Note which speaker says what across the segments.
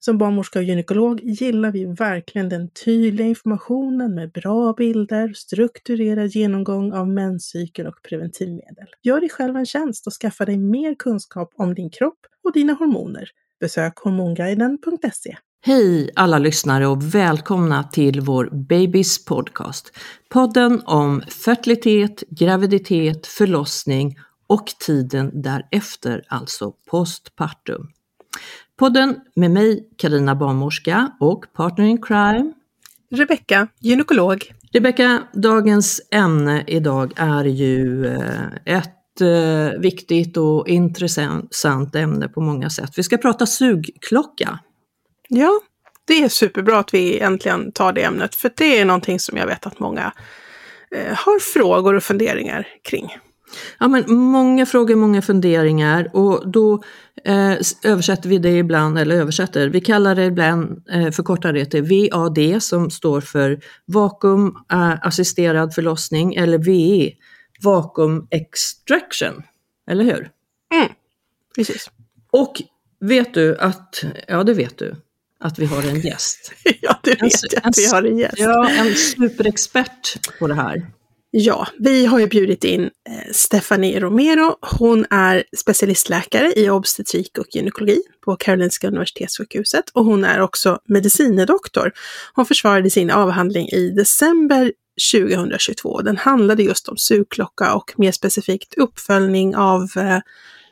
Speaker 1: Som barnmorska och gynekolog gillar vi verkligen den tydliga informationen med bra bilder, strukturerad genomgång av menscykel och preventivmedel. Gör dig själv en tjänst och skaffa dig mer kunskap om din kropp och dina hormoner. Besök hormonguiden.se.
Speaker 2: Hej alla lyssnare och välkomna till vår Babys podcast. Podden om fertilitet, graviditet, förlossning och tiden därefter, alltså postpartum. Podden med mig, Karina Barnmorska och partner in crime,
Speaker 1: Rebecka, gynekolog.
Speaker 2: Rebecka, dagens ämne idag är ju eh, ett eh, viktigt och intressant ämne på många sätt. Vi ska prata sugklocka.
Speaker 1: Ja, det är superbra att vi äntligen tar det ämnet, för det är någonting som jag vet att många eh, har frågor och funderingar kring.
Speaker 2: Ja, men många frågor, många funderingar och då eh, översätter vi det ibland, eller översätter, vi kallar det ibland, eh, förkortar det till VAD som står för vakuum eh, förlossning eller VE, vakuum extraction, eller hur?
Speaker 1: Mm, precis.
Speaker 2: Och vet du att, ja det vet du, att vi har en gäst.
Speaker 1: ja, det vet jag att vi har en gäst.
Speaker 2: Ja, en superexpert på det här.
Speaker 1: Ja, vi har ju bjudit in eh, Stephanie Romero. Hon är specialistläkare i obstetrik och gynekologi på Karolinska Universitetssjukhuset och hon är också medicinedoktor. Hon försvarade sin avhandling i december 2022. Den handlade just om sugklocka och mer specifikt uppföljning av eh,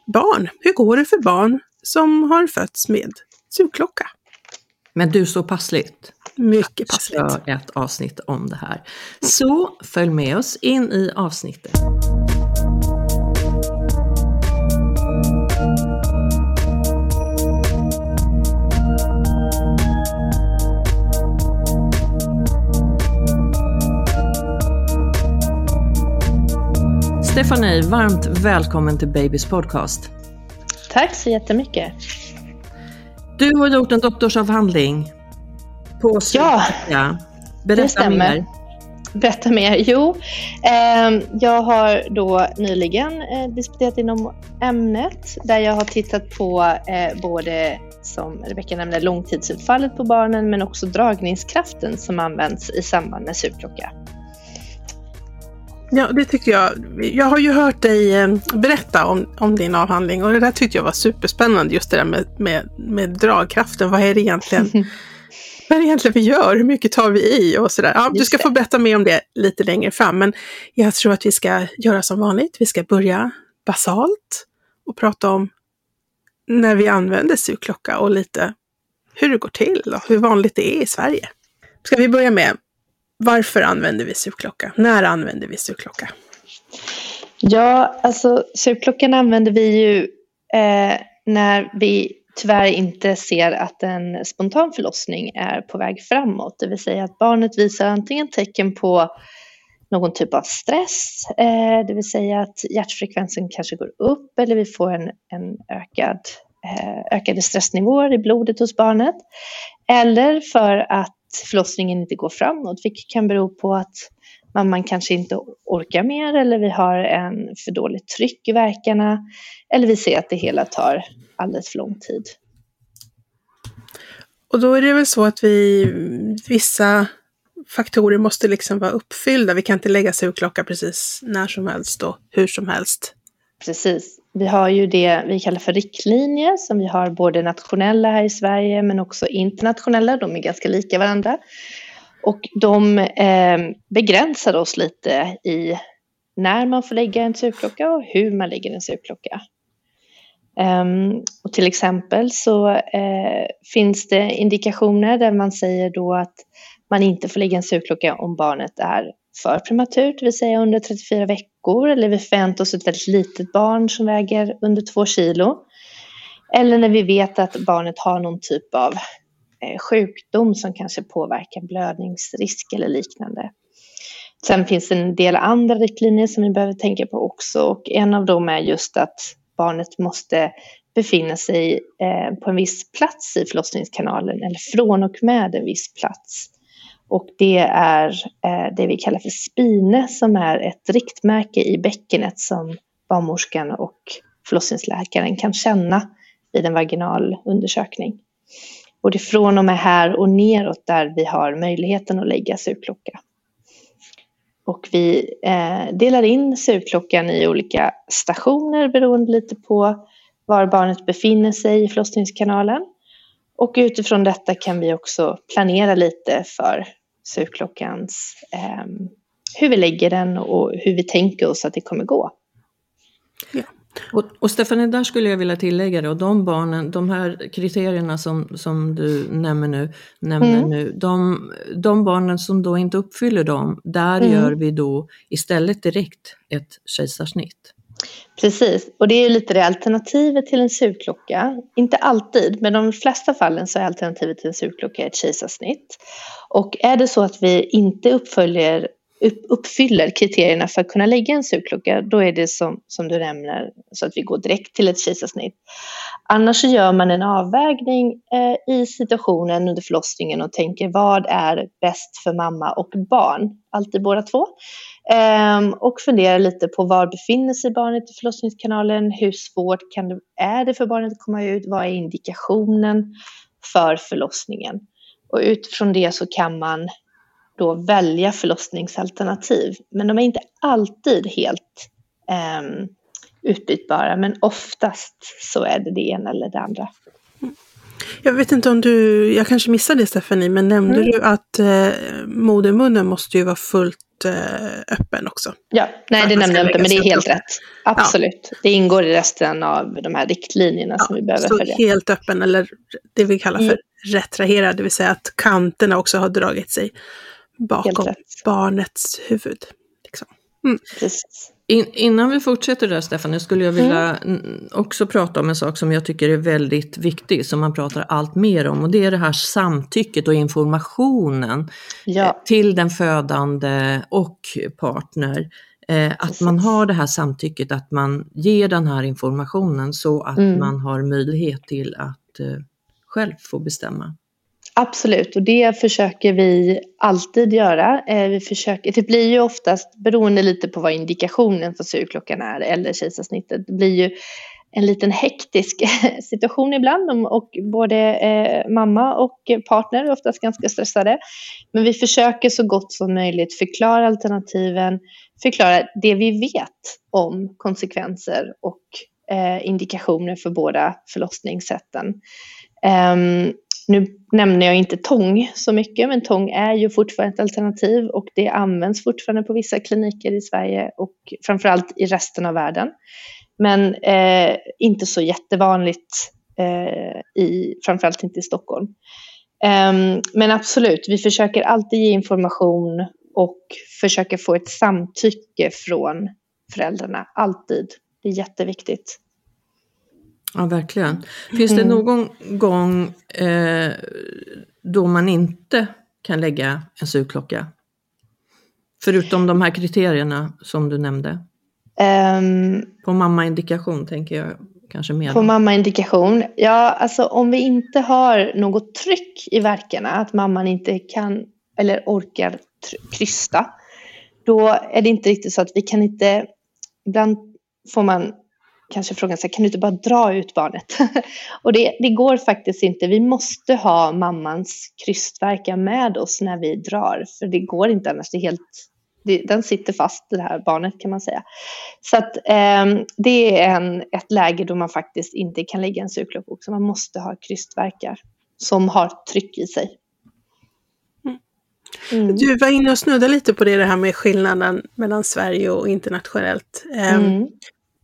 Speaker 1: barn. Hur går det för barn som har fötts med sugklocka?
Speaker 2: Men du, så passligt.
Speaker 1: Mycket passligt.
Speaker 2: Kör ett avsnitt om det här. Så följ med oss in i avsnittet. Stefanie, varmt välkommen till Babys podcast.
Speaker 3: Tack så jättemycket.
Speaker 2: Du har gjort en doktorsavhandling på
Speaker 3: Ja,
Speaker 2: Berätta
Speaker 3: det stämmer.
Speaker 2: mer.
Speaker 3: Berätta mer. Jo, eh, jag har då nyligen eh, disputerat inom ämnet där jag har tittat på eh, både, som Rebecka nämnde, långtidsutfallet på barnen men också dragningskraften som används i samband med sugklocka.
Speaker 1: Ja, det tycker jag. Jag har ju hört dig eh, berätta om, om din avhandling och det där tyckte jag var superspännande. Just det där med, med, med dragkraften. Vad är det egentligen? vad är det egentligen vi gör? Hur mycket tar vi i? Och sådär. Ja, du ska få berätta mer om det lite längre fram. Men jag tror att vi ska göra som vanligt. Vi ska börja basalt och prata om när vi använder sugklocka och lite hur det går till och hur vanligt det är i Sverige. Ska vi börja med varför använder vi sugklocka? När använder vi sugklocka?
Speaker 3: Ja, alltså sugklockan använder vi ju eh, när vi tyvärr inte ser att en spontan förlossning är på väg framåt. Det vill säga att barnet visar antingen tecken på någon typ av stress, eh, det vill säga att hjärtfrekvensen kanske går upp eller vi får en, en ökad eh, ökade stressnivåer i blodet hos barnet. Eller för att förlossningen inte går framåt, vilket kan bero på att mamman kanske inte orkar mer eller vi har en för dåligt tryck i verkarna eller vi ser att det hela tar alldeles för lång tid.
Speaker 1: Och då är det väl så att vi, vissa faktorer måste liksom vara uppfyllda. Vi kan inte lägga sugklocka precis när som helst och hur som helst.
Speaker 3: Precis. Vi har ju det vi kallar för riktlinjer som vi har både nationella här i Sverige men också internationella. De är ganska lika varandra. Och de eh, begränsar oss lite i när man får lägga en sugklocka och hur man lägger en sugklocka. Um, och till exempel så uh, finns det indikationer där man säger då att man inte får lägga en sugklocka om barnet är för prematurt, det vill säga under 34 veckor, eller vi förväntar oss ett väldigt litet barn som väger under 2 kilo. Eller när vi vet att barnet har någon typ av eh, sjukdom som kanske påverkar blödningsrisk eller liknande. Sen finns det en del andra riktlinjer som vi behöver tänka på också och en av dem är just att barnet måste befinna sig eh, på en viss plats i förlossningskanalen eller från och med en viss plats. Och det är eh, det vi kallar för spine som är ett riktmärke i bäckenet som barnmorskan och förlossningsläkaren kan känna vid en vaginal undersökning. Och det är från och med här och neråt där vi har möjligheten att lägga sugklocka. Och vi eh, delar in surklockan i olika stationer beroende lite på var barnet befinner sig i förlossningskanalen. Och utifrån detta kan vi också planera lite för surklockans eh, hur vi lägger den och hur vi tänker oss att det kommer gå.
Speaker 2: Ja. Och, och Stefanie, där skulle jag vilja tillägga det, och de barnen, de här kriterierna som, som du nämner nu, nämner mm. nu de, de barnen som då inte uppfyller dem, där mm. gör vi då istället direkt ett kejsarsnitt.
Speaker 3: Precis, och det är lite det alternativet till en sugklocka. Inte alltid, men de flesta fallen så är alternativet till en sugklocka ett kejsarsnitt. Och är det så att vi inte uppföljer uppfyller kriterierna för att kunna lägga en sugklocka, då är det som, som du nämner så att vi går direkt till ett kejsarsnitt. Annars så gör man en avvägning eh, i situationen under förlossningen och tänker vad är bäst för mamma och barn, alltid båda två. Ehm, och funderar lite på var befinner sig barnet i förlossningskanalen, hur svårt kan det, är det för barnet att komma ut, vad är indikationen för förlossningen? Och utifrån det så kan man då välja förlossningsalternativ. Men de är inte alltid helt eh, utbytbara, men oftast så är det det ena eller det andra.
Speaker 1: Jag vet inte om du, jag kanske missade det Stephanie, men nämnde mm. du att eh, modermunnen måste ju vara fullt eh, öppen också?
Speaker 3: Ja, nej det nämnde jag inte, men det är helt rätt. Absolut. Ja. Det ingår i resten av de här riktlinjerna ja, som vi behöver så
Speaker 1: följa. helt öppen, eller det vi kallar för mm. retraherad, det vill säga att kanterna också har dragit sig bakom barnets huvud. Liksom.
Speaker 3: Mm.
Speaker 2: In, innan vi fortsätter där Stefan, nu skulle jag vilja mm. också prata om en sak som jag tycker är väldigt viktig, som man pratar allt mer om, och det är det här samtycket och informationen ja. Eh, till den födande och partner. Eh, att Precis. man har det här samtycket, att man ger den här informationen så att mm. man har möjlighet till att eh, själv få bestämma.
Speaker 3: Absolut, och det försöker vi alltid göra. Eh, vi försöker, det blir ju oftast, beroende lite på vad indikationen för sugklockan är eller kejsarsnittet, det blir ju en liten hektisk situation ibland och både eh, mamma och partner är oftast ganska stressade. Men vi försöker så gott som möjligt förklara alternativen, förklara det vi vet om konsekvenser och eh, indikationer för båda förlossningssätten. Ehm, nu nämner jag inte tång så mycket, men tång är ju fortfarande ett alternativ och det används fortfarande på vissa kliniker i Sverige och framförallt i resten av världen. Men eh, inte så jättevanligt, eh, i, framförallt inte i Stockholm. Um, men absolut, vi försöker alltid ge information och försöker få ett samtycke från föräldrarna, alltid. Det är jätteviktigt.
Speaker 2: Ja, verkligen. Finns det mm. någon gång eh, då man inte kan lägga en sugklocka? Förutom de här kriterierna som du nämnde. Um, På mammaindikation tänker jag. kanske mer?
Speaker 3: På mammaindikation? Ja, alltså om vi inte har något tryck i verkarna, att mamman inte kan eller orkar krysta, då är det inte riktigt så att vi kan inte, ibland får man kanske frågan så här, kan du inte bara dra ut barnet? och det, det, går faktiskt inte. Vi måste ha mammans krystverkar med oss när vi drar, för det går inte annars. Det är helt, det, den sitter fast, det här barnet kan man säga. Så att eh, det är en, ett läge då man faktiskt inte kan lägga en sugklocka också. Man måste ha krystverkar som har tryck i sig.
Speaker 1: Mm. Du var inne och snuddade lite på det, det här med skillnaden mellan Sverige och internationellt. Ehm, mm.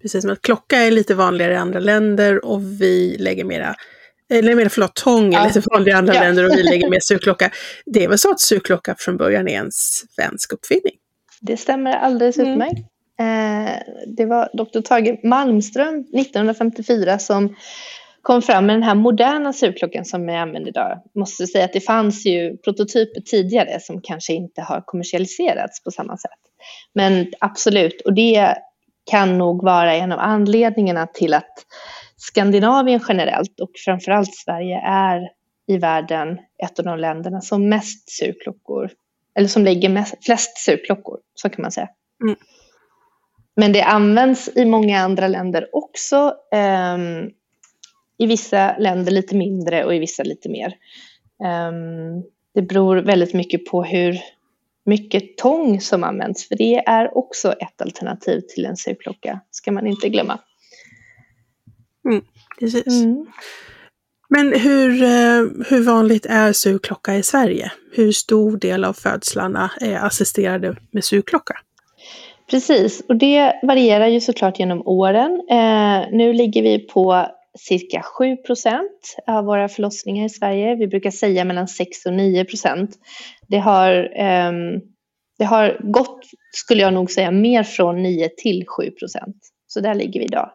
Speaker 1: Precis som att klocka är lite vanligare i andra länder och vi lägger mera eller mer förlåt, tång är ja. lite vanligare i andra ja. länder och vi lägger mer surklocka. Det är väl så att surklocka från början är en svensk uppfinning?
Speaker 3: Det stämmer alldeles mm. utmärkt. Eh, det var Dr. Tage Malmström 1954 som kom fram med den här moderna surklockan som vi använder idag. Måste säga att det fanns ju prototyper tidigare som kanske inte har kommersialiserats på samma sätt. Men absolut, och det kan nog vara en av anledningarna till att Skandinavien generellt och framförallt Sverige är i världen ett av de länderna som mest surklockor, eller som lägger mest, flest surklockor, så kan man säga. Mm. Men det används i många andra länder också. Um, I vissa länder lite mindre och i vissa lite mer. Um, det beror väldigt mycket på hur mycket tång som används, för det är också ett alternativ till en surklocka, ska man inte glömma.
Speaker 1: Mm, precis. Mm. Men hur, eh, hur vanligt är surklocka i Sverige? Hur stor del av födslarna är assisterade med surklocka?
Speaker 3: Precis, och det varierar ju såklart genom åren. Eh, nu ligger vi på cirka 7 procent av våra förlossningar i Sverige. Vi brukar säga mellan 6 och 9 procent. Det har, eh, det har gått, skulle jag nog säga, mer från 9 till 7 procent. Så där ligger vi idag.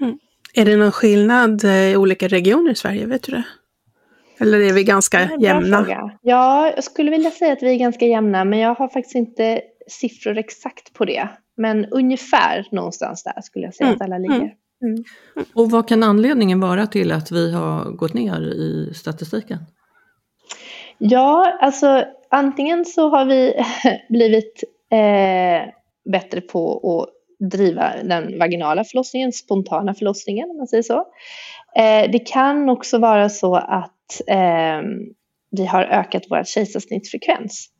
Speaker 1: Mm. Är det någon skillnad eh, i olika regioner i Sverige? Vet du det? Eller är vi ganska är jämna?
Speaker 3: Fråga. Ja, jag skulle vilja säga att vi är ganska jämna, men jag har faktiskt inte siffror exakt på det. Men ungefär någonstans där skulle jag säga mm. att alla ligger. Mm.
Speaker 2: Mm. Och vad kan anledningen vara till att vi har gått ner i statistiken?
Speaker 3: Ja, alltså antingen så har vi blivit eh, bättre på att driva den vaginala förlossningen, spontana förlossningen om man säger så. Eh, det kan också vara så att eh, vi har ökat vår kejsarsnittsfrekvens.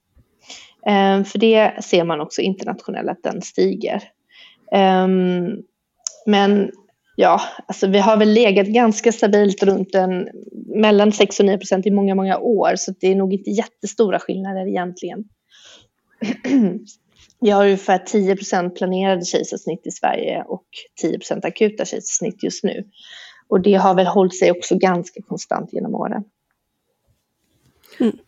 Speaker 3: Eh, för det ser man också internationellt att den stiger. Ehm, men ja, alltså vi har väl legat ganska stabilt runt en, mellan 6 och 9 procent i många, många år. Så det är nog inte jättestora skillnader egentligen. Vi har ungefär 10 procent planerade kejsarsnitt i Sverige och 10 procent akuta kejsarsnitt just nu. Och det har väl hållit sig också ganska konstant genom åren.
Speaker 2: Mm.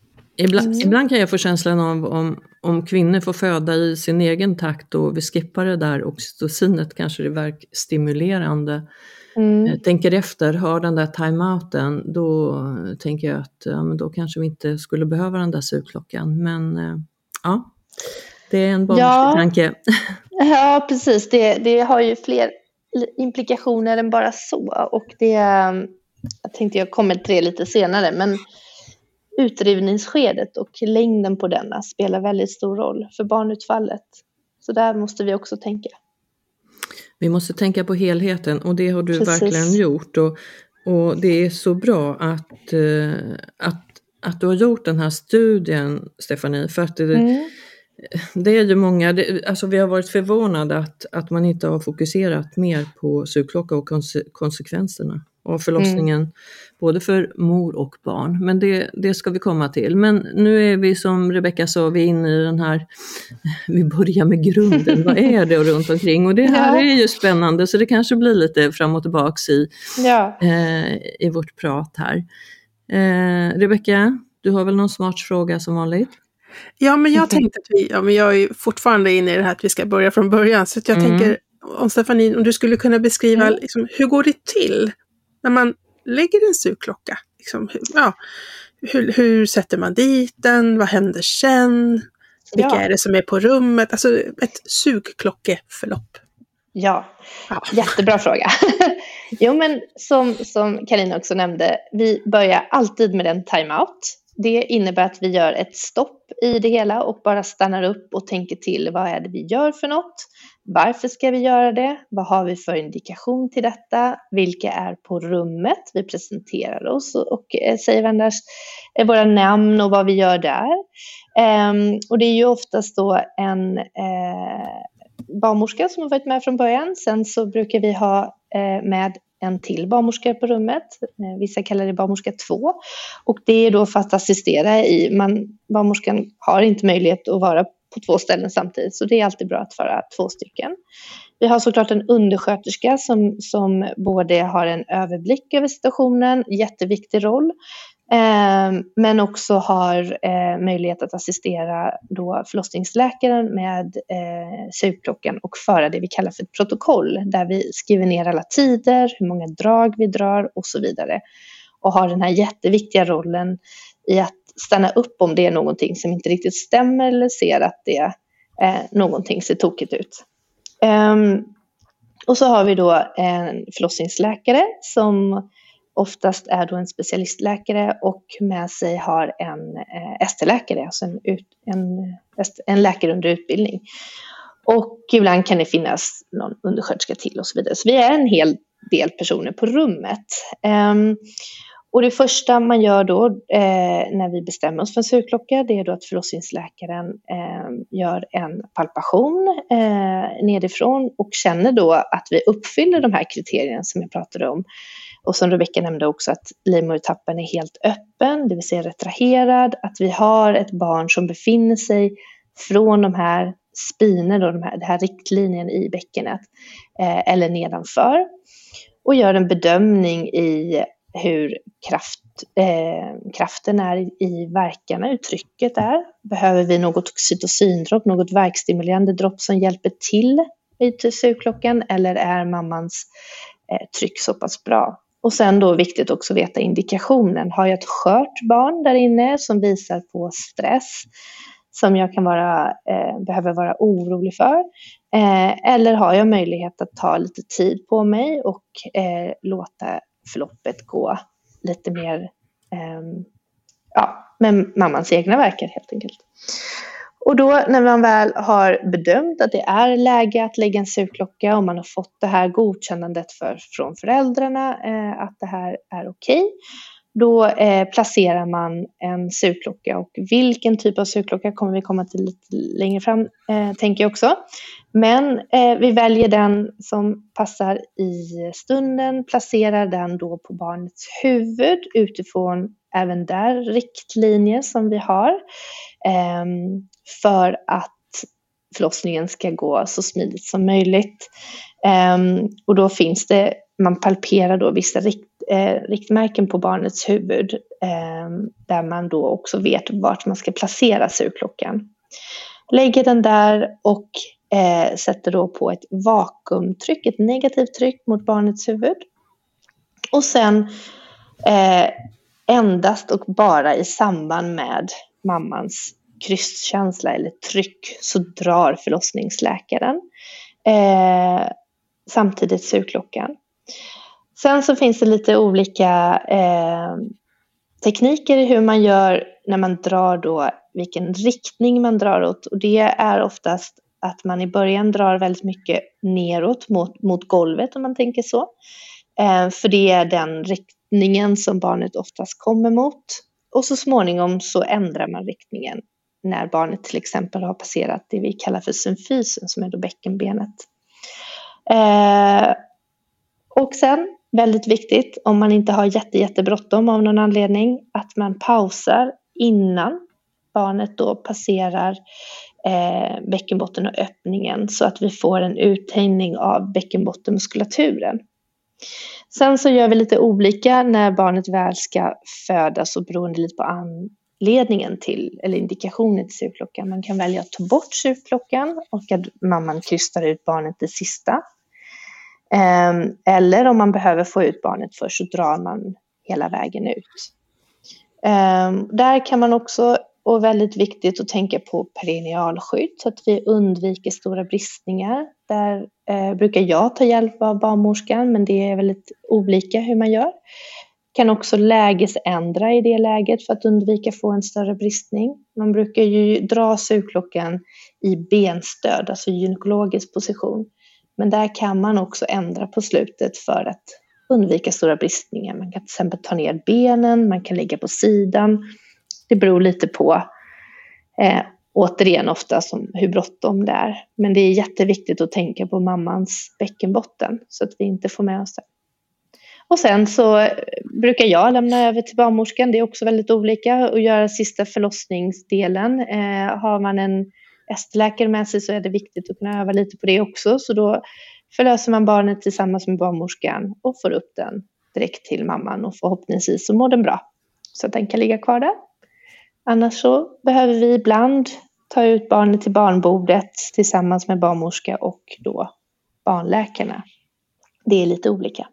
Speaker 2: Ibland, mm. ibland, kan jag få känslan av om, om kvinnor får föda i sin egen takt och vi skippar det där oxytocinet kanske det verkar stimulerande. Mm. Jag tänker efter, har den där timeouten, då tänker jag att ja, men då kanske vi inte skulle behöva den där sugklockan. Men eh, ja, det är en barnslig ja.
Speaker 3: Ja, precis. Det, det har ju fler implikationer än bara så. Och det, jag tänkte jag kommer till det lite senare, men utdrivningsskedet och längden på denna spelar väldigt stor roll för barnutfallet. Så där måste vi också tänka.
Speaker 2: Vi måste tänka på helheten och det har du Precis. verkligen gjort. Och, och det är så bra att, eh, att, att du har gjort den här studien, Stefanie, för att det, mm. det är ju många, det, alltså vi har varit förvånade att, att man inte har fokuserat mer på sugklocka och konse, konsekvenserna av förlossningen, mm. Både för mor och barn. Men det, det ska vi komma till. Men nu är vi som Rebecka sa, vi är inne i den här, vi börjar med grunden, vad är det och runt omkring? Och det här ja. är ju spännande så det kanske blir lite fram och tillbaks i, ja. eh, i vårt prat här. Eh, Rebecka, du har väl någon smart fråga som vanligt?
Speaker 1: Ja, men jag tänkte att vi, ja, men jag är fortfarande inne i det här att vi ska börja från början, så jag mm. tänker om Stefanie, om du skulle kunna beskriva mm. liksom, hur går det till när man lägger en sugklocka? Liksom, ja, hur, hur, sätter man dit den? Vad händer sen? Vilka ja. är det som är på rummet? Alltså ett sugklockeförlopp.
Speaker 3: Ja, ja. jättebra fråga. Jo, men som, som Karina också nämnde, vi börjar alltid med en timeout. Det innebär att vi gör ett stopp i det hela och bara stannar upp och tänker till. Vad är det vi gör för något? Varför ska vi göra det? Vad har vi för indikation till detta? Vilka är på rummet? Vi presenterar oss och eh, säger varandras, eh, våra namn och vad vi gör där. Ehm, och det är ju oftast då en eh, barnmorska som har varit med från början. Sen så brukar vi ha med en till barnmorska på rummet. Vissa kallar det barnmorska 2. Och det är då för att assistera i, man, barnmorskan har inte möjlighet att vara på två ställen samtidigt, så det är alltid bra att vara två stycken. Vi har såklart en undersköterska som, som både har en överblick över situationen, jätteviktig roll, eh, men också har eh, möjlighet att assistera då förlossningsläkaren med eh, sugklockan och föra det vi kallar för ett protokoll där vi skriver ner alla tider, hur många drag vi drar och så vidare. Och har den här jätteviktiga rollen i att stanna upp om det är någonting som inte riktigt stämmer eller ser att det eh, någonting ser tokigt ut. Um, och så har vi då en förlossningsläkare som oftast är då en specialistläkare och med sig har en eh, ST-läkare, alltså en, ut, en, en läkare under utbildning. Och ibland kan det finnas någon undersköterska till och så vidare. Så vi är en hel del personer på rummet. Um, och det första man gör då eh, när vi bestämmer oss för en sugklocka det är då att förlossningsläkaren eh, gör en palpation eh, nedifrån och känner då att vi uppfyller de här kriterierna som jag pratade om. Och som Rebecka nämnde också att livmodertappen är helt öppen, det vill säga retraherad, att vi har ett barn som befinner sig från de här spiner, då, de här, den här riktlinjen i bäckenet eh, eller nedanför och gör en bedömning i hur kraft, eh, kraften är i verkarna, hur trycket är. Behöver vi något oxytocindropp, något verkstimulerande dropp som hjälper till i sugklockan eller är mammans eh, tryck så pass bra? Och sen då viktigt också att veta indikationen. Har jag ett skört barn där inne som visar på stress som jag kan vara, eh, behöver vara orolig för? Eh, eller har jag möjlighet att ta lite tid på mig och eh, låta förloppet gå lite mer eh, ja, med mammans egna verkar helt enkelt. Och då när man väl har bedömt att det är läge att lägga en sugklocka och man har fått det här godkännandet för, från föräldrarna eh, att det här är okej, okay, då eh, placerar man en surklocka och vilken typ av surklocka kommer vi komma till lite längre fram, eh, tänker jag också. Men eh, vi väljer den som passar i stunden, placerar den då på barnets huvud utifrån även där riktlinjer som vi har ehm, för att förlossningen ska gå så smidigt som möjligt. Ehm, och då finns det, man palperar då vissa riktlinjer eh, riktmärken på barnets huvud eh, där man då också vet vart man ska placera surklockan. Lägger den där och eh, sätter då på ett vakuumtryck, ett negativt tryck mot barnets huvud. Och sen eh, endast och bara i samband med mammans krystkänsla eller tryck så drar förlossningsläkaren eh, samtidigt surklockan. Sen så finns det lite olika eh, tekniker i hur man gör när man drar då, vilken riktning man drar åt. Och det är oftast att man i början drar väldigt mycket neråt mot, mot golvet om man tänker så. Eh, för det är den riktningen som barnet oftast kommer mot. Och så småningom så ändrar man riktningen när barnet till exempel har passerat det vi kallar för symfysen som är då bäckenbenet. Eh, och sen Väldigt viktigt om man inte har jätte, jättebråttom av någon anledning att man pausar innan barnet då passerar eh, bäckenbotten och öppningen så att vi får en uthängning av bäckenbottenmuskulaturen. Sen så gör vi lite olika när barnet väl ska födas och beroende lite på anledningen till eller indikationen till sugklockan. Man kan välja att ta bort sugklockan och att mamman krystar ut barnet det sista Ehm, eller om man behöver få ut barnet först så drar man hela vägen ut. Ehm, där kan man också, och väldigt viktigt att tänka på perinealskydd så att vi undviker stora bristningar. Där eh, brukar jag ta hjälp av barnmorskan, men det är väldigt olika hur man gör. Kan också lägesändra i det läget för att undvika få en större bristning. Man brukar ju dra sugklockan i benstöd, alltså gynekologisk position. Men där kan man också ändra på slutet för att undvika stora bristningar. Man kan till exempel ta ner benen, man kan ligga på sidan. Det beror lite på, eh, återigen ofta, som hur bråttom det är. Men det är jätteviktigt att tänka på mammans bäckenbotten så att vi inte får med oss det. Och sen så eh, brukar jag lämna över till barnmorskan, det är också väldigt olika, och göra sista förlossningsdelen. Eh, har man en ST-läkare med sig så är det viktigt att kunna öva lite på det också. Så då förlöser man barnet tillsammans med barnmorskan och får upp den direkt till mamman och förhoppningsvis så mår den bra. Så att den kan ligga kvar där. Annars så behöver vi ibland ta ut barnet till barnbordet tillsammans med barnmorska och då barnläkarna. Det är lite olika.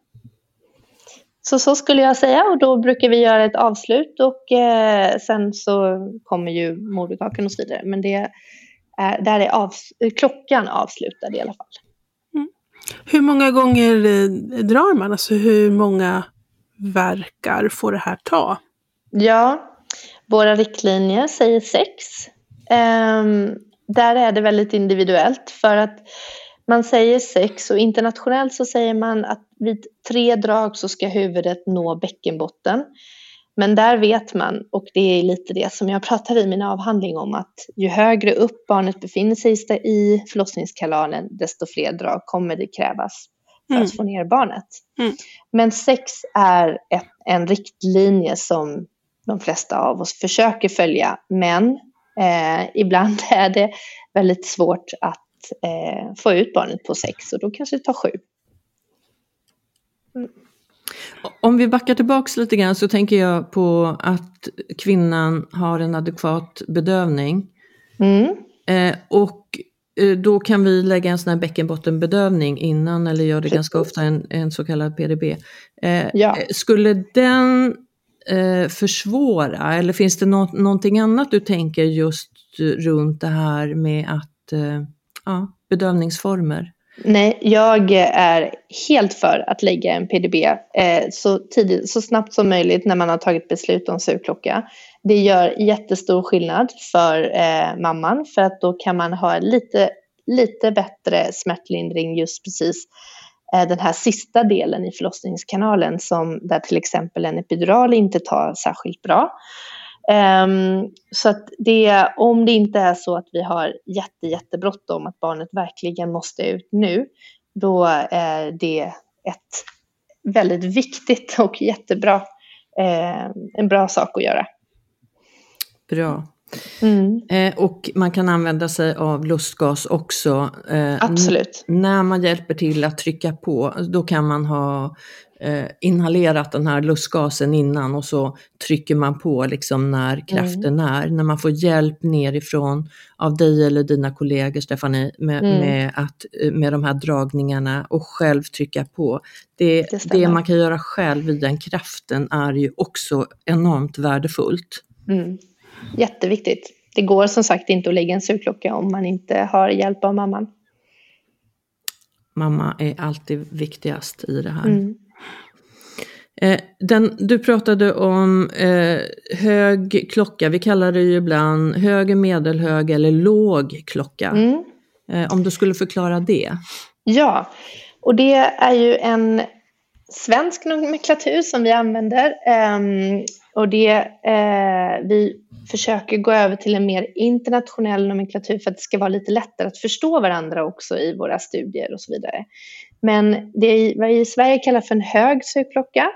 Speaker 3: Så så skulle jag säga och då brukar vi göra ett avslut och eh, sen så kommer ju moderkakan och så vidare. Men det där är av, klockan avslutad i alla fall.
Speaker 1: Mm. Hur många gånger eh, drar man? Alltså hur många verkar får det här ta?
Speaker 3: Ja, våra riktlinjer säger sex. Um, där är det väldigt individuellt för att man säger sex och internationellt så säger man att vid tre drag så ska huvudet nå bäckenbotten. Men där vet man, och det är lite det som jag pratar i min avhandling om, att ju högre upp barnet befinner sig i förlossningskanalen, desto fler drag kommer det krävas för mm. att få ner barnet. Mm. Men sex är ett, en riktlinje som de flesta av oss försöker följa, men eh, ibland är det väldigt svårt att eh, få ut barnet på sex och då kanske det tar sju.
Speaker 2: Om vi backar tillbaks lite grann så tänker jag på att kvinnan har en adekvat bedövning. Mm. Eh, och eh, då kan vi lägga en sån här bäckenbottenbedövning innan eller gör det ganska ofta en, en så kallad PDB. Eh, ja. Skulle den eh, försvåra eller finns det no någonting annat du tänker just runt det här med att eh, ja, bedövningsformer?
Speaker 3: Nej, jag är helt för att lägga en PDB eh, så, tidigt, så snabbt som möjligt när man har tagit beslut om sugklocka. Det gör jättestor skillnad för eh, mamman för att då kan man ha lite, lite bättre smärtlindring just precis eh, den här sista delen i förlossningskanalen som där till exempel en epidural inte tar särskilt bra. Um, så att det, om det inte är så att vi har jätte, jättebråttom, att barnet verkligen måste ut nu, då är det ett väldigt viktigt och jättebra, eh, en bra sak att göra.
Speaker 2: Bra. Mm. Eh, och man kan använda sig av lustgas också.
Speaker 3: Eh, Absolut.
Speaker 2: När man hjälper till att trycka på, då kan man ha eh, inhalerat den här lustgasen innan och så trycker man på liksom när kraften mm. är. När man får hjälp nerifrån av dig eller dina kollegor Stefanie med, mm. med, att, med de här dragningarna och själv trycka på. Det, det, det, man kan göra själv i den kraften är ju också enormt värdefullt.
Speaker 3: Mm. Jätteviktigt. Det går som sagt inte att lägga en sugklocka om man inte har hjälp av mamman.
Speaker 2: Mamma är alltid viktigast i det här. Mm. Eh, den, du pratade om eh, hög klocka, vi kallar det ju ibland hög, medelhög eller låg klocka. Mm. Eh, om du skulle förklara det?
Speaker 3: Ja, och det är ju en svensk nomenklatur som vi använder. Um, och det, uh, vi försöker gå över till en mer internationell nomenklatur för att det ska vara lite lättare att förstå varandra också i våra studier och så vidare. Men det vad vi i Sverige kallar för en hög sugklocka,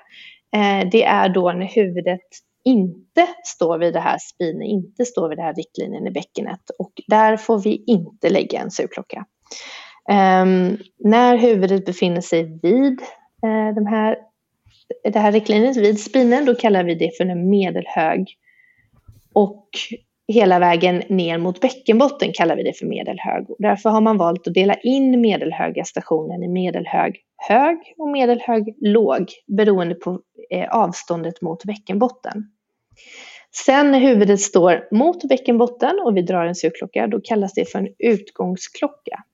Speaker 3: eh, det är då när huvudet inte står vid det här spinet, inte står vid den här riktlinjen i bäckenet och där får vi inte lägga en sugklocka. Um, ehm, när huvudet befinner sig vid uh, de här, det här riktlinjen, vid spinen, då kallar vi det för en medelhög. Och hela vägen ner mot bäckenbotten kallar vi det för medelhög. Och därför har man valt att dela in medelhöga stationen i medelhög hög och medelhög låg beroende på eh, avståndet mot bäckenbotten. Sen när huvudet står mot bäckenbotten och vi drar en sugklocka, då kallas det för en utgångsklocka.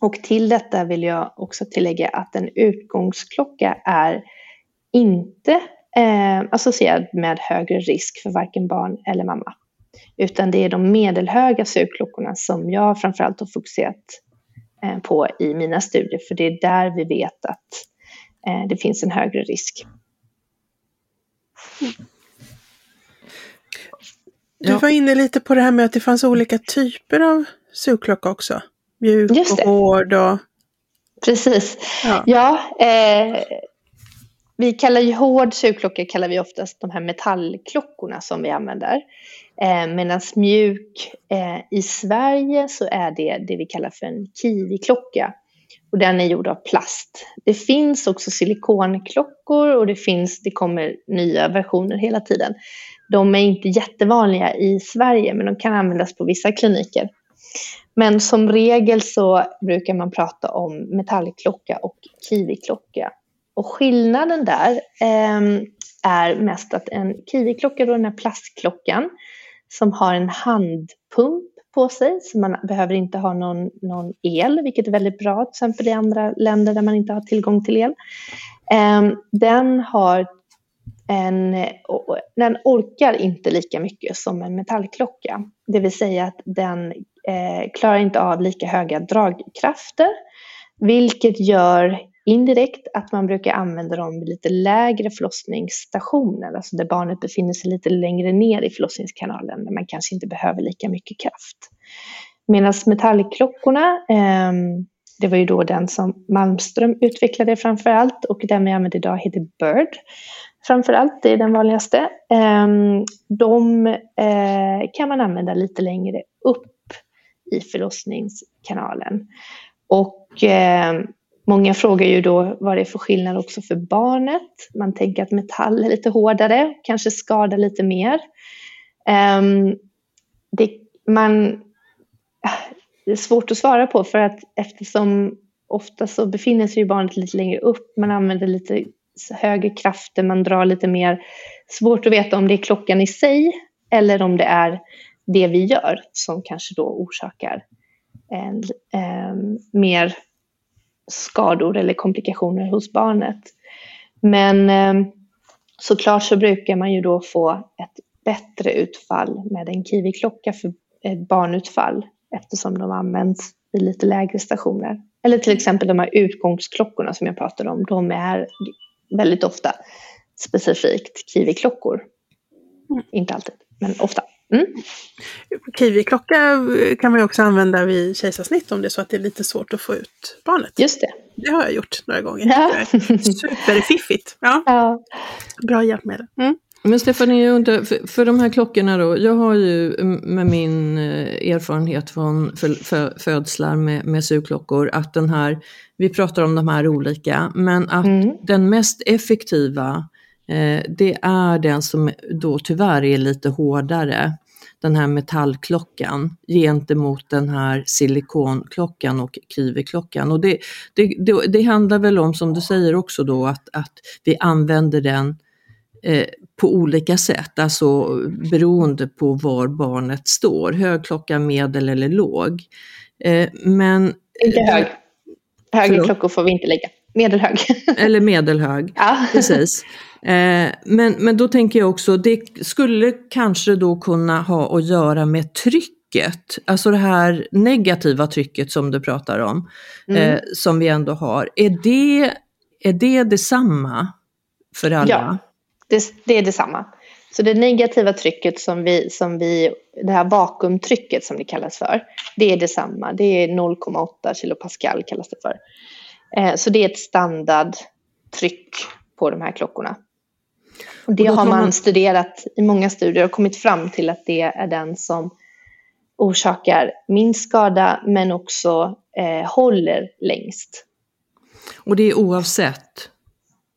Speaker 3: Och till detta vill jag också tillägga att en utgångsklocka är inte eh, associerad med högre risk för varken barn eller mamma. Utan det är de medelhöga sugklockorna som jag framförallt har fokuserat eh, på i mina studier, för det är där vi vet att eh, det finns en högre risk.
Speaker 1: Du var inne lite på det här med att det fanns olika typer av sugklocka också. Mjuk och hård och...
Speaker 3: Precis. Ja, ja eh, vi kallar ju hård sugklocka kallar vi oftast de här metallklockorna som vi använder. Eh, Medan mjuk eh, i Sverige så är det det vi kallar för en kiwiklocka. Och den är gjord av plast. Det finns också silikonklockor och det, finns, det kommer nya versioner hela tiden. De är inte jättevanliga i Sverige men de kan användas på vissa kliniker. Men som regel så brukar man prata om metallklocka och kiwiklocka. Och skillnaden där eh, är mest att en kiwiklocka, då den här plastklockan, som har en handpump på sig, så man behöver inte ha någon, någon el, vilket är väldigt bra, till exempel i andra länder där man inte har tillgång till el. Eh, den har en, den orkar inte lika mycket som en metallklocka. Det vill säga att den eh, klarar inte av lika höga dragkrafter, vilket gör indirekt att man brukar använda dem vid lite lägre förlossningsstationer, alltså där barnet befinner sig lite längre ner i förlossningskanalen, där man kanske inte behöver lika mycket kraft. Medan metallklockorna, eh, det var ju då den som Malmström utvecklade framför allt och den vi använder idag heter Bird framför allt, det är den vanligaste. Ehm, de eh, kan man använda lite längre upp i förlossningskanalen. Och eh, många frågar ju då vad det är för skillnad också för barnet. Man tänker att metall är lite hårdare, kanske skadar lite mer. Ehm, det, man, det är svårt att svara på för att eftersom ofta så befinner sig barnet lite längre upp, man använder lite högre krafter, man drar lite mer. Svårt att veta om det är klockan i sig eller om det är det vi gör som kanske då orsakar en, eh, mer skador eller komplikationer hos barnet. Men eh, såklart så brukar man ju då få ett bättre utfall med en kiwiklocka för ett barnutfall eftersom de används i lite lägre stationer. Eller till exempel de här utgångsklockorna som jag pratade om, de är väldigt ofta specifikt kiwiklockor. Mm. Inte alltid, men ofta. Mm.
Speaker 1: Kiwiklocka kan man också använda vid kejsarsnitt om det är så att det är lite svårt att få ut barnet.
Speaker 3: Just det.
Speaker 1: Det har jag gjort några gånger. Ja. Superfiffigt. Ja. ja. Bra hjälpmedel. Mm.
Speaker 2: Men Stefanie, för, för de här klockorna då, jag har ju med min eh, erfarenhet från födslar med, med sugklockor att den här, vi pratar om de här olika, men att mm. den mest effektiva eh, det är den som då tyvärr är lite hårdare, den här metallklockan gentemot den här silikonklockan och kiwiklockan. Och det, det, det, det handlar väl om, som du säger också då, att, att vi använder den Eh, på olika sätt, alltså beroende på var barnet står, hög klocka, medel eller låg.
Speaker 3: Eh, men, inte hög. Högre klockor får vi inte lägga. Medelhög.
Speaker 2: Eller medelhög, ja. precis. Eh, men, men då tänker jag också, det skulle kanske då kunna ha att göra med trycket, alltså det här negativa trycket som du pratar om, mm. som vi ändå har. Är det, är det detsamma för alla?
Speaker 3: Ja det, det är detsamma. Så det negativa trycket som vi, som vi, det här vakuumtrycket som det kallas för, det är detsamma. Det är 0,8 kilopascal kallas det för. Eh, så det är ett standardtryck på de här klockorna. Och det och har man, man studerat i många studier och kommit fram till att det är den som orsakar minst skada men också eh, håller längst.
Speaker 2: Och det är oavsett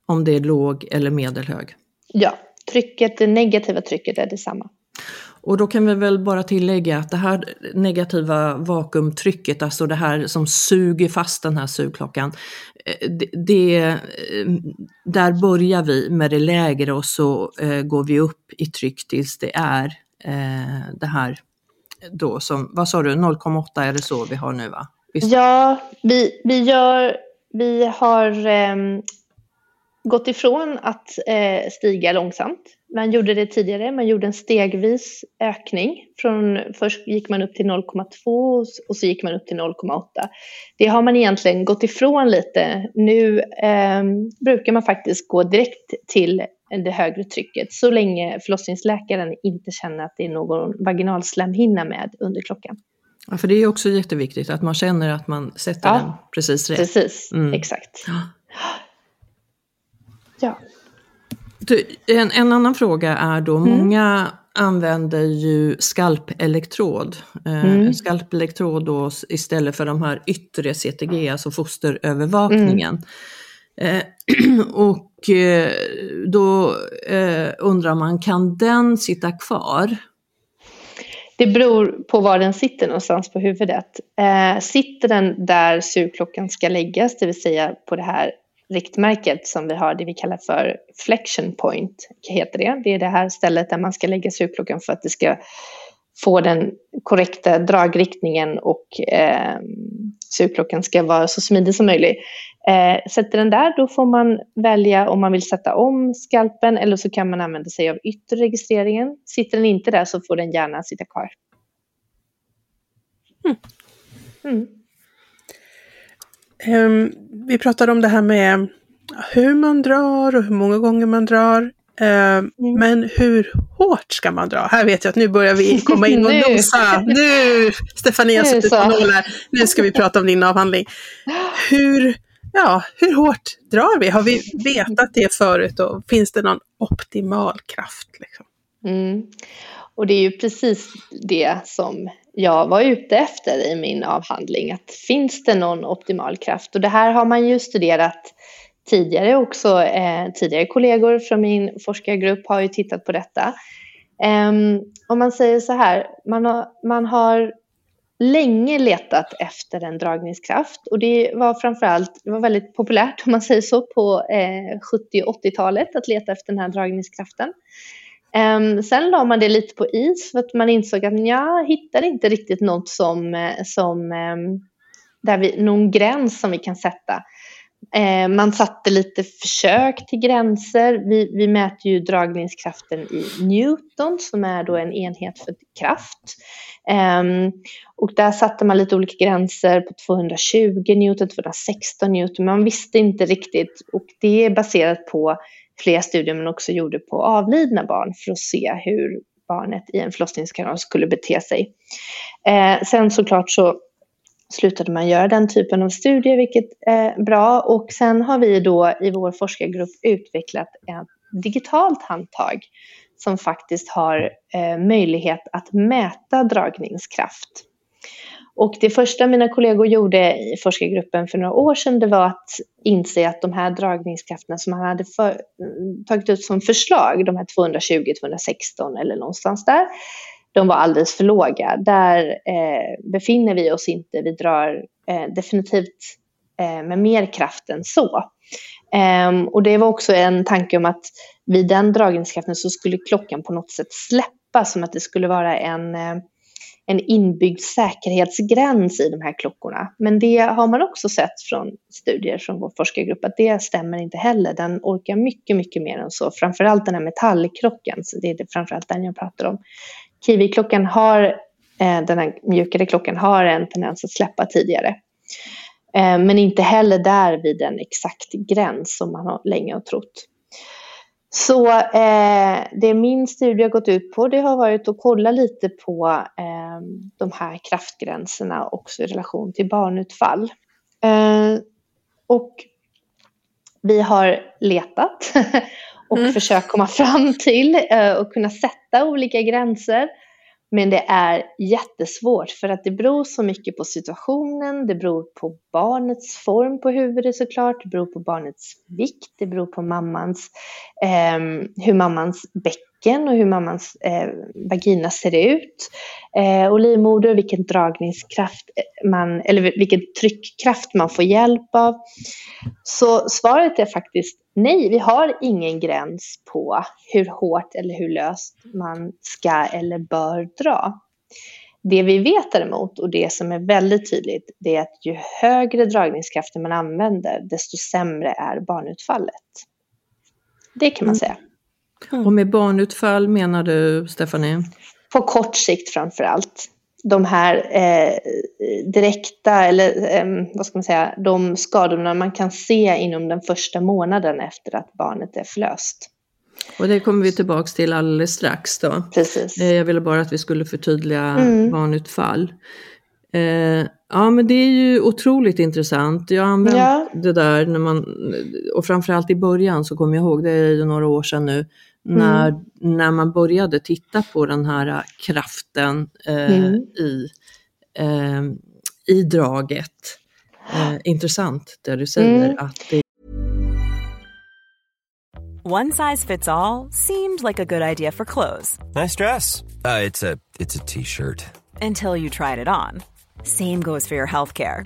Speaker 2: om det är låg eller medelhög?
Speaker 3: Ja, trycket, det negativa trycket är detsamma.
Speaker 2: Och då kan vi väl bara tillägga att det här negativa vakuumtrycket, alltså det här som suger fast den här sugklockan, Eh, det, det, eh, där börjar vi med det lägre och så eh, går vi upp i tryck tills det är eh, det här då som, vad sa du, 0,8 är det så vi har nu va? Visst?
Speaker 3: Ja, vi, vi, gör, vi har eh, gått ifrån att eh, stiga långsamt. Man gjorde det tidigare, man gjorde en stegvis ökning. Från, först gick man upp till 0,2 och så gick man upp till 0,8. Det har man egentligen gått ifrån lite. Nu eh, brukar man faktiskt gå direkt till det högre trycket så länge förlossningsläkaren inte känner att det är någon vaginalslemhinna med under klockan.
Speaker 2: Ja, för det är också jätteviktigt att man känner att man sätter
Speaker 3: Ja,
Speaker 2: den precis rätt.
Speaker 3: Precis,
Speaker 2: Mm.
Speaker 3: exakt. Ja.
Speaker 2: En, en annan fråga är då,
Speaker 3: Mm.
Speaker 2: många använder ju skalpelektrod. Eh,
Speaker 3: Mm.
Speaker 2: Skalpelektrod då istället för de här yttre CTG, alltså fosterövervakningen.
Speaker 3: Mm.
Speaker 2: Eh, och eh, då undrar man, kan den sitta kvar?
Speaker 3: Det beror på var den sitter någonstans på huvudet. Sitter den där sugklockan ska läggas, det vill säga på det här riktmärket som vi har, det vi kallar för flexion point, heter det. Det är det här stället där man ska lägga sugklockan för att det ska få den korrekta dragriktningen och eh, sugklockan ska vara så smidig som möjligt. Eh, sätter den där, då får man välja om man vill sätta om skalpen eller så kan man använda sig av yttre registreringen. Sitter den inte där så får den gärna sitta kvar. Mm.
Speaker 1: Ehm, vi pratade om det här med hur man drar och hur många gånger man drar. Ehm,
Speaker 3: Mm.
Speaker 1: Men hur hårt ska man dra? Här vet jag att nu börjar vi komma in och nosa. Nu, Stefania har suttit på nålar. Nu ska vi prata om din avhandling. Hur, ja, hur hårt drar vi? Har vi vetat det förut och finns det någon optimal kraft? Liksom?
Speaker 3: Mm. Och det är ju precis det som jag var ute efter i min avhandling. Att finns det någon optimal kraft? Och det här har man ju studerat tidigare också. Eh, tidigare kollegor från min forskargrupp har ju tittat på detta. Ehm, om man säger så här, man har, man har länge letat efter en dragningskraft och det var framförallt, det var väldigt populärt om man säger så på eh, 70 och 80-talet att leta efter den här dragningskraften. Um, sen la man det lite på is för att man insåg att jag hittade inte riktigt något som, eh, som ehm, där vi, någon gräns som vi kan sätta. Ehm, man satte lite försök till gränser. Vi, vi mäter ju dragningskraften i Newton som är då en enhet för kraft. Och där satte man lite olika gränser på 220 Newton, 216 Newton. Man visste inte riktigt och det är baserat på flera studier man också gjorde på avlidna barn för att se hur barnet i en förlossningskanal skulle bete sig. Eh, sen såklart så slutade man göra den typen av studier, vilket är bra. Och sen har vi då i vår forskargrupp utvecklat ett digitalt handtag som faktiskt har eh, möjlighet att mäta dragningskraft. Och det första mina kollegor gjorde i forskargruppen för några år sedan det var att inse att de här dragningskrafterna som man hade för, tagit ut som förslag, de här 220, 216 eller någonstans där, de var alldeles för låga. Där eh, befinner vi oss inte. Vi drar eh, definitivt eh, med mer kraft än så. Ehm, och det var också en tanke om att vid den dragningskraften så skulle klockan på något sätt släppa som att det skulle vara en, eh, en inbyggd säkerhetsgräns i de här klockorna. Men det har man också sett från studier från vår forskargrupp att det stämmer inte heller. Den orkar mycket, mycket mer än så. Framförallt den här metallklockan, så det är det framförallt den jag pratar om. Kiwi-klockan har, eh, den här mjukare klockan har en tendens att släppa tidigare. Eh, men inte heller där vid en exakt gräns som man har länge har trott. Så eh, det min studie har gått ut på det har varit att kolla lite på eh, de här kraftgränserna också i relation till barnutfall. Eh, och vi har letat och
Speaker 1: Mm.
Speaker 3: försökt komma fram till eh, och kunna sätta olika gränser. Men det är jättesvårt för att det beror så mycket på situationen, det beror på barnets form på huvudet såklart, det beror på barnets vikt, det beror på mammans, eh, hur mammans bäcken och hur mammans eh, vagina ser ut. Eh, och livmoder, vilken dragningskraft man, eller vilken tryckkraft man får hjälp av. Så svaret är faktiskt nej, vi har ingen gräns på hur hårt eller hur löst man ska eller bör dra. Det vi vet däremot och det som är väldigt tydligt det är att ju högre dragningskrafter man använder desto sämre är barnutfallet. Det kan man säga.
Speaker 2: Och med barnutfall menar du, Stephanie?
Speaker 3: På kort sikt framför allt. De här eh, direkta, eller eh, vad ska man säga, de skadorna man kan se inom den första månaden efter att barnet är förlöst.
Speaker 2: Och det kommer vi tillbaks till alldeles strax då.
Speaker 3: Precis.
Speaker 2: Eh, jag ville bara att vi skulle förtydliga mm. barnutfall. Eh, ja men det är ju otroligt intressant. Jag har använt ja. det där när man, och framförallt i början så kommer jag ihåg, det är ju några år sedan nu, när, mm. när man började titta på den här kraften eh, mm. i, eh, i draget. Eh, intressant det du säger mm. att det
Speaker 4: One size fits all seemed like a good idea for clothes.
Speaker 5: Nice dress. Uh, it's a t-shirt.
Speaker 4: Until you tried it on. Same goes for your healthcare.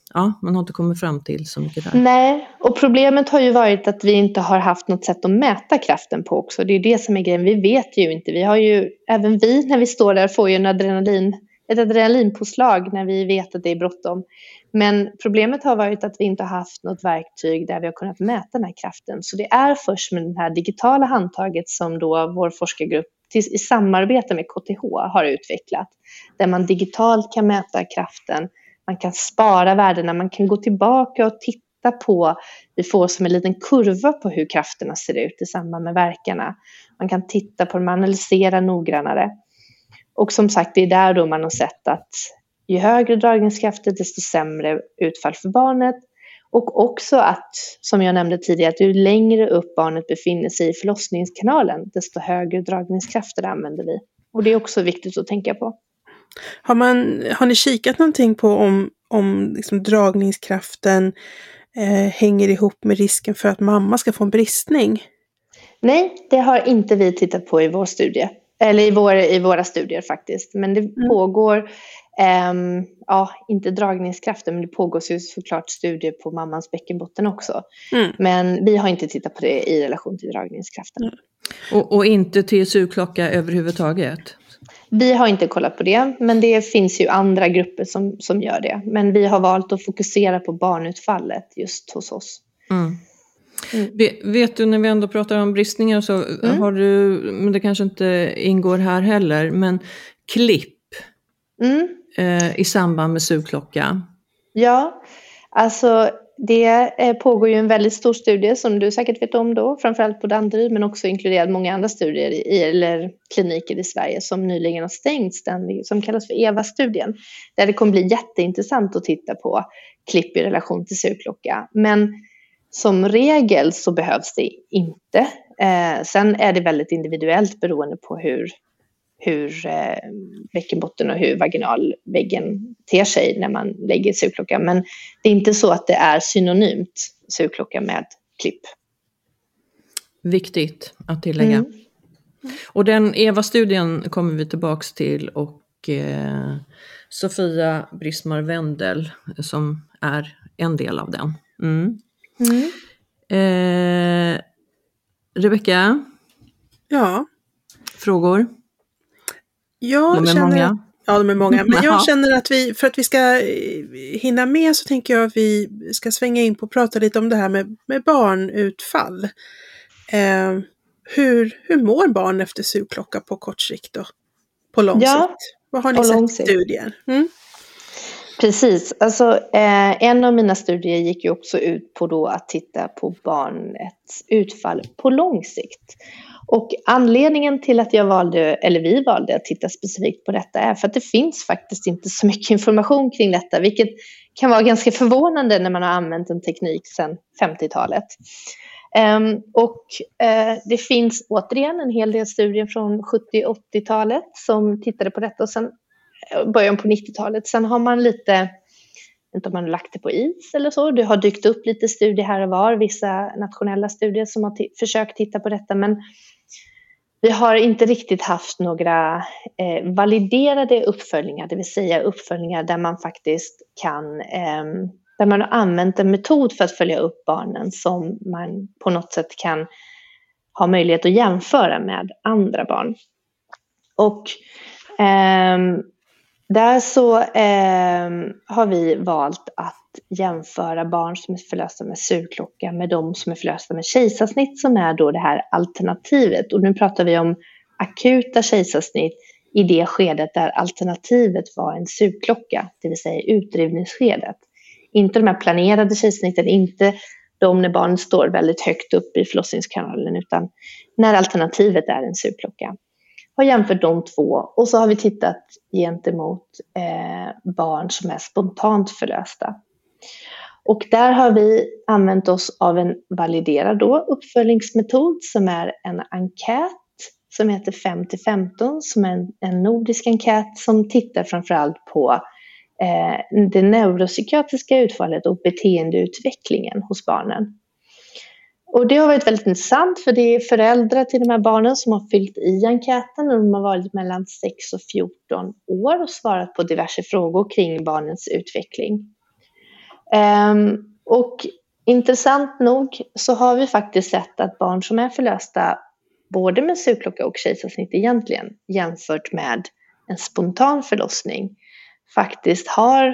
Speaker 2: ja, man har inte kommit fram till så mycket där.
Speaker 3: Nej, och problemet har ju varit att vi inte har haft något sätt att mäta kraften på också. Det är det som är grejen. Vi vet ju inte. Vi har ju, även vi när vi står där får ju en adrenalin, ett adrenalinpåslag när vi vet att det är bråttom. Men problemet har varit att vi inte har haft något verktyg där vi har kunnat mäta den här kraften. Så det är först med det här digitala handtaget som då vår forskargrupp i samarbete med KTH har utvecklat. Där man digitalt kan mäta kraften man kan spara värdena, man kan gå tillbaka och titta på, vi får som en liten kurva på hur krafterna ser ut i samband med verkarna. Man kan titta på dem, analysera noggrannare. Och som sagt, det är där då man har sett att ju högre dragningskrafter, desto sämre utfall för barnet. Och också att, som jag nämnde tidigare, att ju längre upp barnet befinner sig i förlossningskanalen, desto högre dragningskrafter använder vi. Och det är också viktigt att tänka på.
Speaker 1: Har, man, har ni kikat någonting på om, om liksom dragningskraften eh, hänger ihop med risken för att mamma ska få en bristning?
Speaker 3: Nej, det har inte vi tittat på i vår studie. Eller i, vår, i våra studier faktiskt. Men det mm. pågår, eh, ja, inte dragningskraften, men det pågår ju såklart studier på mammans bäckenbotten också. Mm. Men vi har inte tittat på det i relation till dragningskraften. Mm.
Speaker 2: Och, och inte TSU-klocka överhuvudtaget?
Speaker 3: Vi har inte kollat på det, men det finns ju andra grupper som, som gör det. Men vi har valt att fokusera på barnutfallet just hos oss.
Speaker 2: Mm. Mm. Vet du, när vi ändå pratar om bristningar så mm. har du, men det kanske inte ingår här heller, men klipp mm. eh, i samband med sugklocka?
Speaker 3: Ja, alltså det eh, pågår ju en väldigt stor studie som du säkert vet om då, framförallt på Danderyd men också inkluderat många andra studier i, eller kliniker i Sverige som nyligen har stängts, den som kallas för EVA-studien. Där det kommer bli jätteintressant att titta på klipp i relation till surklocka. Men som regel så behövs det inte. Eh, sen är det väldigt individuellt beroende på hur hur eh, bäckenbotten och hur vaginalväggen ter sig när man lägger sugklocka. Men det är inte så att det är synonymt sugklocka med klipp.
Speaker 2: Viktigt att tillägga. Mm. Och den EVA-studien kommer vi tillbaks till och eh, Sofia Brismar Wendel som är en del av den. Mm. Mm. Eh, Rebecka?
Speaker 1: Ja?
Speaker 2: Frågor?
Speaker 1: Jag
Speaker 2: de är
Speaker 1: känner,
Speaker 2: många.
Speaker 1: Ja, de är många. Men jag känner att vi, för att vi ska eh, hinna med så tänker jag att vi ska svänga in på och prata lite om det här med, med barnutfall. Eh, hur, hur mår barn efter sugklocka på kort sikt och på lång ja, sikt? Vad har ni sett i studier? Mm?
Speaker 3: Precis. Alltså, eh, en av mina studier gick ju också ut på då att titta på barnets utfall på lång sikt. Och anledningen till att jag valde, eller vi valde att titta specifikt på detta är för att det finns faktiskt inte så mycket information kring detta, vilket kan vara ganska förvånande när man har använt en teknik sedan 50-talet. Um, ehm, och uh, det finns återigen en hel del studier från 70 80-talet som tittade på detta och sen början på 90-talet. Sen har man lite, inte om man har lagt det på is eller så, det har dykt upp lite studier här och var, vissa nationella studier som har försökt titta på detta, men vi har inte riktigt haft några eh, validerade uppföljningar, det vill säga uppföljningar där man faktiskt kan, eh, där man har använt en metod för att följa upp barnen som man på något sätt kan ha möjlighet att jämföra med andra barn. Och eh, där så eh, har vi valt att jämföra barn som är förlösta med sugklocka med de som är förlösta med kejsarsnitt som är då det här alternativet. Och nu pratar vi om akuta kejsarsnitt i det skedet där alternativet var en sugklocka, det vill säga utdrivningsskedet. Inte de här planerade kejsarsnitten, inte de när barnet står väldigt högt upp i förlossningskanalen, utan när alternativet är en sugklocka har jämfört de två och så har vi tittat gentemot eh, barn som är spontant förlösta. Och där har vi använt oss av en validerad då, uppföljningsmetod som är en enkät som heter 5 till 15 som är en, en nordisk enkät som tittar framförallt på eh, det neuropsykiatriska utfallet och beteendeutvecklingen hos barnen. Och det har varit väldigt intressant för det är föräldrar till de här barnen som har fyllt i enkäten och de har varit mellan 6 och 14 år och svarat på diverse frågor kring barnens utveckling. Um, och intressant nog så har vi faktiskt sett att barn som är förlösta både med sugklocka och kejsarsnitt egentligen jämfört med en spontan förlossning faktiskt har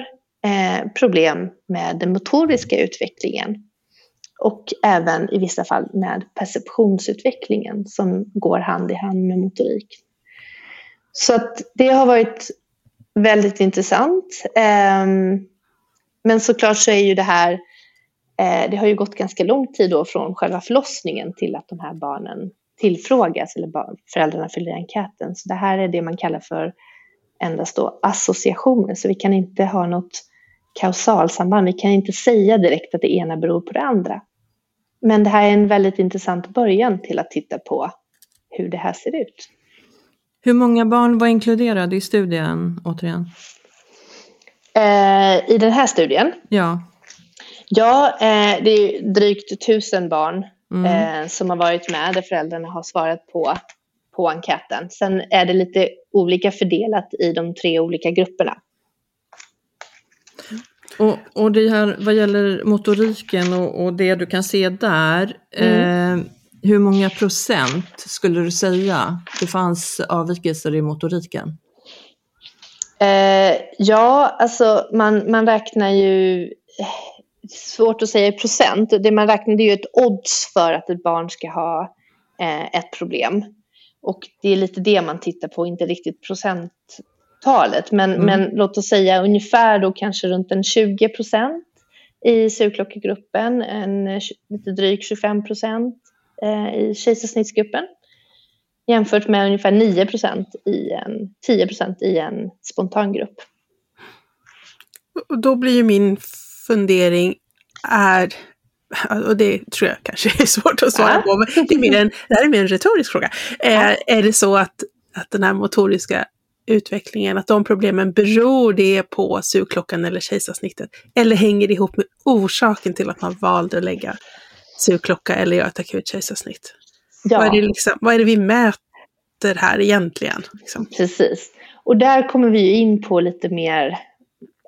Speaker 3: eh, problem med den motoriska utvecklingen och även i vissa fall med perceptionsutvecklingen som går hand i hand med motorik. Så att det har varit väldigt intressant. Ehm, men såklart så är ju det här, eh, det har ju gått ganska lång tid då från själva förlossningen till att de här barnen tillfrågas eller föräldrarna fyller i enkäten. Så det här är det man kallar för endast då associationer, så vi kan inte ha något kausalsamband. Vi kan inte säga direkt att det ena beror på det andra. Men det här är en väldigt intressant början till att titta på hur det här ser ut.
Speaker 2: Hur många barn var inkluderade i studien återigen?
Speaker 3: Eh, I den här studien?
Speaker 2: Ja.
Speaker 3: Ja, eh, det är drygt tusen barn mm. eh, som har varit med där föräldrarna har svarat på, på enkäten. Sen är det lite olika fördelat i de tre olika grupperna.
Speaker 2: Och, och det här vad gäller motoriken och, och det du kan se där, mm. eh, hur många procent skulle du säga det fanns avvikelser i motoriken?
Speaker 3: Eh, ja, alltså man, man räknar ju, svårt att säga i procent, det man räknar det är ju ett odds för att ett barn ska ha eh, ett problem. Och det är lite det man tittar på, inte riktigt procent talet. Men, mm. men låt oss säga ungefär då kanske runt en 20 procent i sugklockegruppen, en lite drygt 25 procent eh, i kejsarsnittsgruppen jämfört med ungefär 9 procent i en 10 procent i en spontangrupp.
Speaker 1: Och då blir ju min fundering är, och det tror jag kanske är svårt att svara ja. på, men det, är mer en, det här är mer en retorisk fråga. Ja. Är det så att, att den här motoriska utvecklingen, att de problemen beror det på sugklockan eller kejsarsnittet? Eller hänger det ihop med orsaken till att man valde att lägga sugklocka eller göra ett akut kejsarsnitt? Ja. Vad, är det liksom, vad är det vi mäter här egentligen? Liksom?
Speaker 3: Precis. Och där kommer vi in på lite mer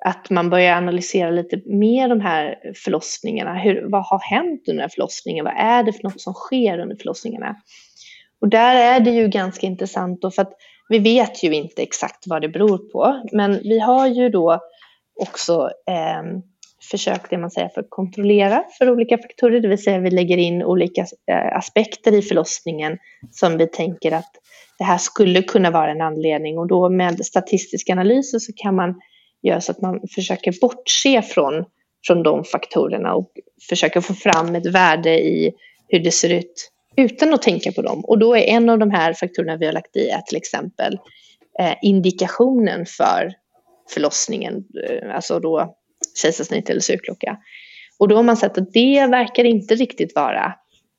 Speaker 3: att man börjar analysera lite mer de här förlossningarna. Hur, vad har hänt under förlossningen? Vad är det för något som sker under förlossningarna? Och där är det ju ganska intressant då för att vi vet ju inte exakt vad det beror på, men vi har ju då också eh, försökt det man säger för att kontrollera för olika faktorer, det vill säga vi lägger in olika eh, aspekter i förlossningen som vi tänker att det här skulle kunna vara en anledning. Och då med statistiska analyser så kan man göra så att man försöker bortse från, från de faktorerna och försöker få fram ett värde i hur det ser ut utan att tänka på dem. Och då är en av de här faktorerna vi har lagt i är till exempel eh, indikationen för förlossningen, eh, alltså då kejsarsnitt eller sugklocka. Och då har man sett att det verkar inte riktigt vara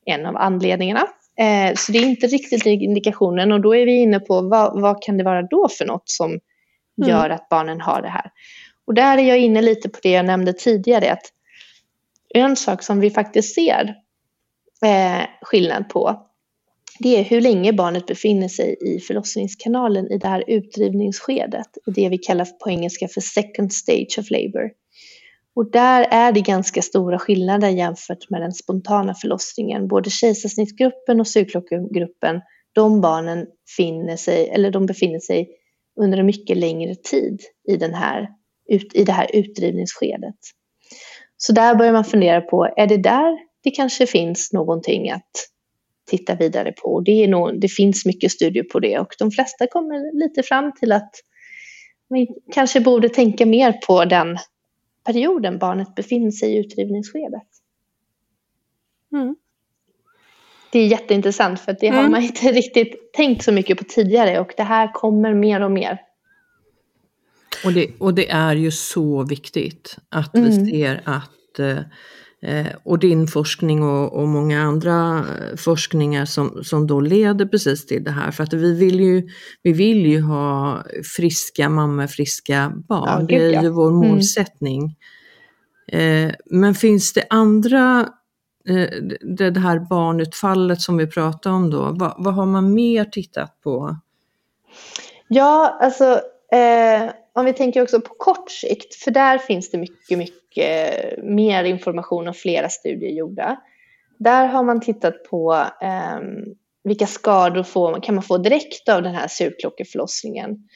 Speaker 3: en av anledningarna. Eh, så det är inte riktigt indikationen och då är vi inne på vad, vad kan det vara då för något som mm. gör att barnen har det här. Och där är jag inne lite på det jag nämnde tidigare att en sak som vi faktiskt ser eh, skillnad på det är hur länge barnet befinner sig i förlossningskanalen i det här utdrivningsskedet. Det vi kallar på engelska för second stage of labour. Och där är det ganska stora skillnader jämfört med den spontana förlossningen. Både kejsarsnittgruppen och sugklockegruppen, de barnen finner sig, eller de befinner sig under en mycket längre tid i, den här, i det här utdrivningsskedet. Så där börjar man fundera på, är det där det kanske finns någonting att titta vidare på? Det, är nog, det finns mycket studier på det och de flesta kommer lite fram till att vi kanske borde tänka mer på den perioden barnet befinner sig i utdrivningsskedet. Mm. Det är jätteintressant för det mm. har man inte riktigt tänkt så mycket på tidigare och det här kommer mer och mer.
Speaker 2: Och det, och det är ju så viktigt att mm. vi ser att eh, och din forskning och, och, många andra eh, forskningar som, som då leder precis till det här. För att vi vill ju, vi vill ju ha friska mammor, friska barn. Ja, det är ju vår mm. målsättning. Mm. Eh, men finns det andra, eh, det, det här barnutfallet som vi pratade om då, vad, vad har man mer tittat på?
Speaker 3: Ja, alltså eh, om vi tänker också på kort sikt, för där finns det mycket, mycket mer information och flera studier gjorda. Där har man tittat på eh, vilka skador får, kan man få direkt av den här surklockeförlossningen.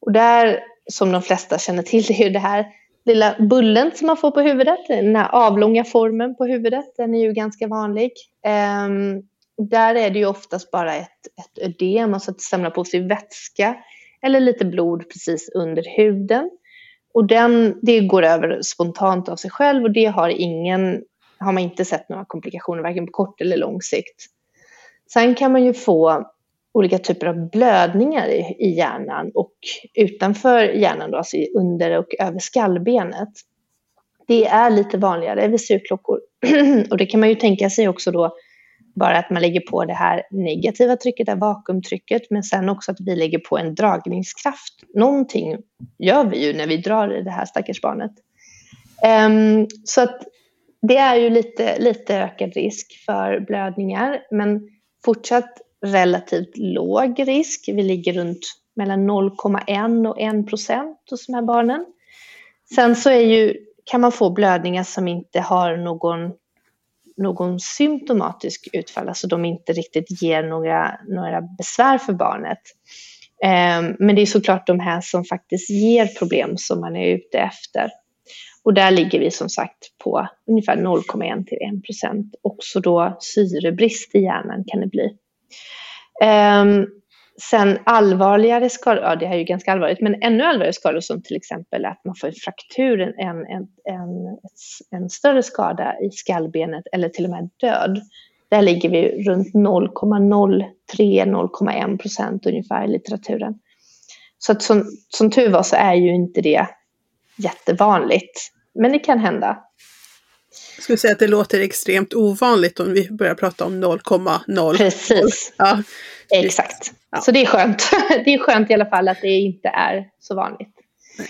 Speaker 3: Och där, som de flesta känner till, det är ju det här lilla bullen som man får på huvudet, den här avlånga formen på huvudet, den är ju ganska vanlig. Eh, där är det ju oftast bara ett, ett ödem, alltså att det samlar på sig vätska eller lite blod precis under huden. Och den, det går över spontant av sig själv och det har, ingen, har man inte sett några komplikationer, varken på kort eller lång sikt. Sen kan man ju få olika typer av blödningar i, i hjärnan och utanför hjärnan, då, alltså under och över skallbenet. Det är lite vanligare vid surklockor. och det kan man ju tänka sig också då bara att man lägger på det här negativa trycket, det här vakuumtrycket, men sen också att vi lägger på en dragningskraft. Någonting gör vi ju när vi drar i det här stackars barnet. Um, så att det är ju lite, lite ökad risk för blödningar, men fortsatt relativt låg risk. Vi ligger runt mellan 0,1 och 1 procent hos de här barnen. Sen så är ju, kan man få blödningar som inte har någon någon symptomatisk utfall, alltså de inte riktigt ger några, några besvär för barnet. Ehm, men det är såklart de här som faktiskt ger problem som man är ute efter. Och där ligger vi som sagt på ungefär 0,1 till 1 procent. Också då syrebrist i hjärnan kan det bli. Ehm, Sen allvarligare skador, ja det här är ju ganska allvarligt, men ännu allvarligare skador som till exempel att man får en fraktur, en, en, en, en större skada i skallbenet eller till och med död. Där ligger vi runt 0,03-0,1 procent ungefär i litteraturen. Så att som, som tur var så är ju inte det jättevanligt, men det kan hända.
Speaker 1: Jag skulle säga att det låter extremt ovanligt om vi börjar prata om 0,0.
Speaker 3: Precis. Ja. Exakt. Ja. Så det är skönt. Det är skönt i alla fall att det inte är så vanligt. Nej.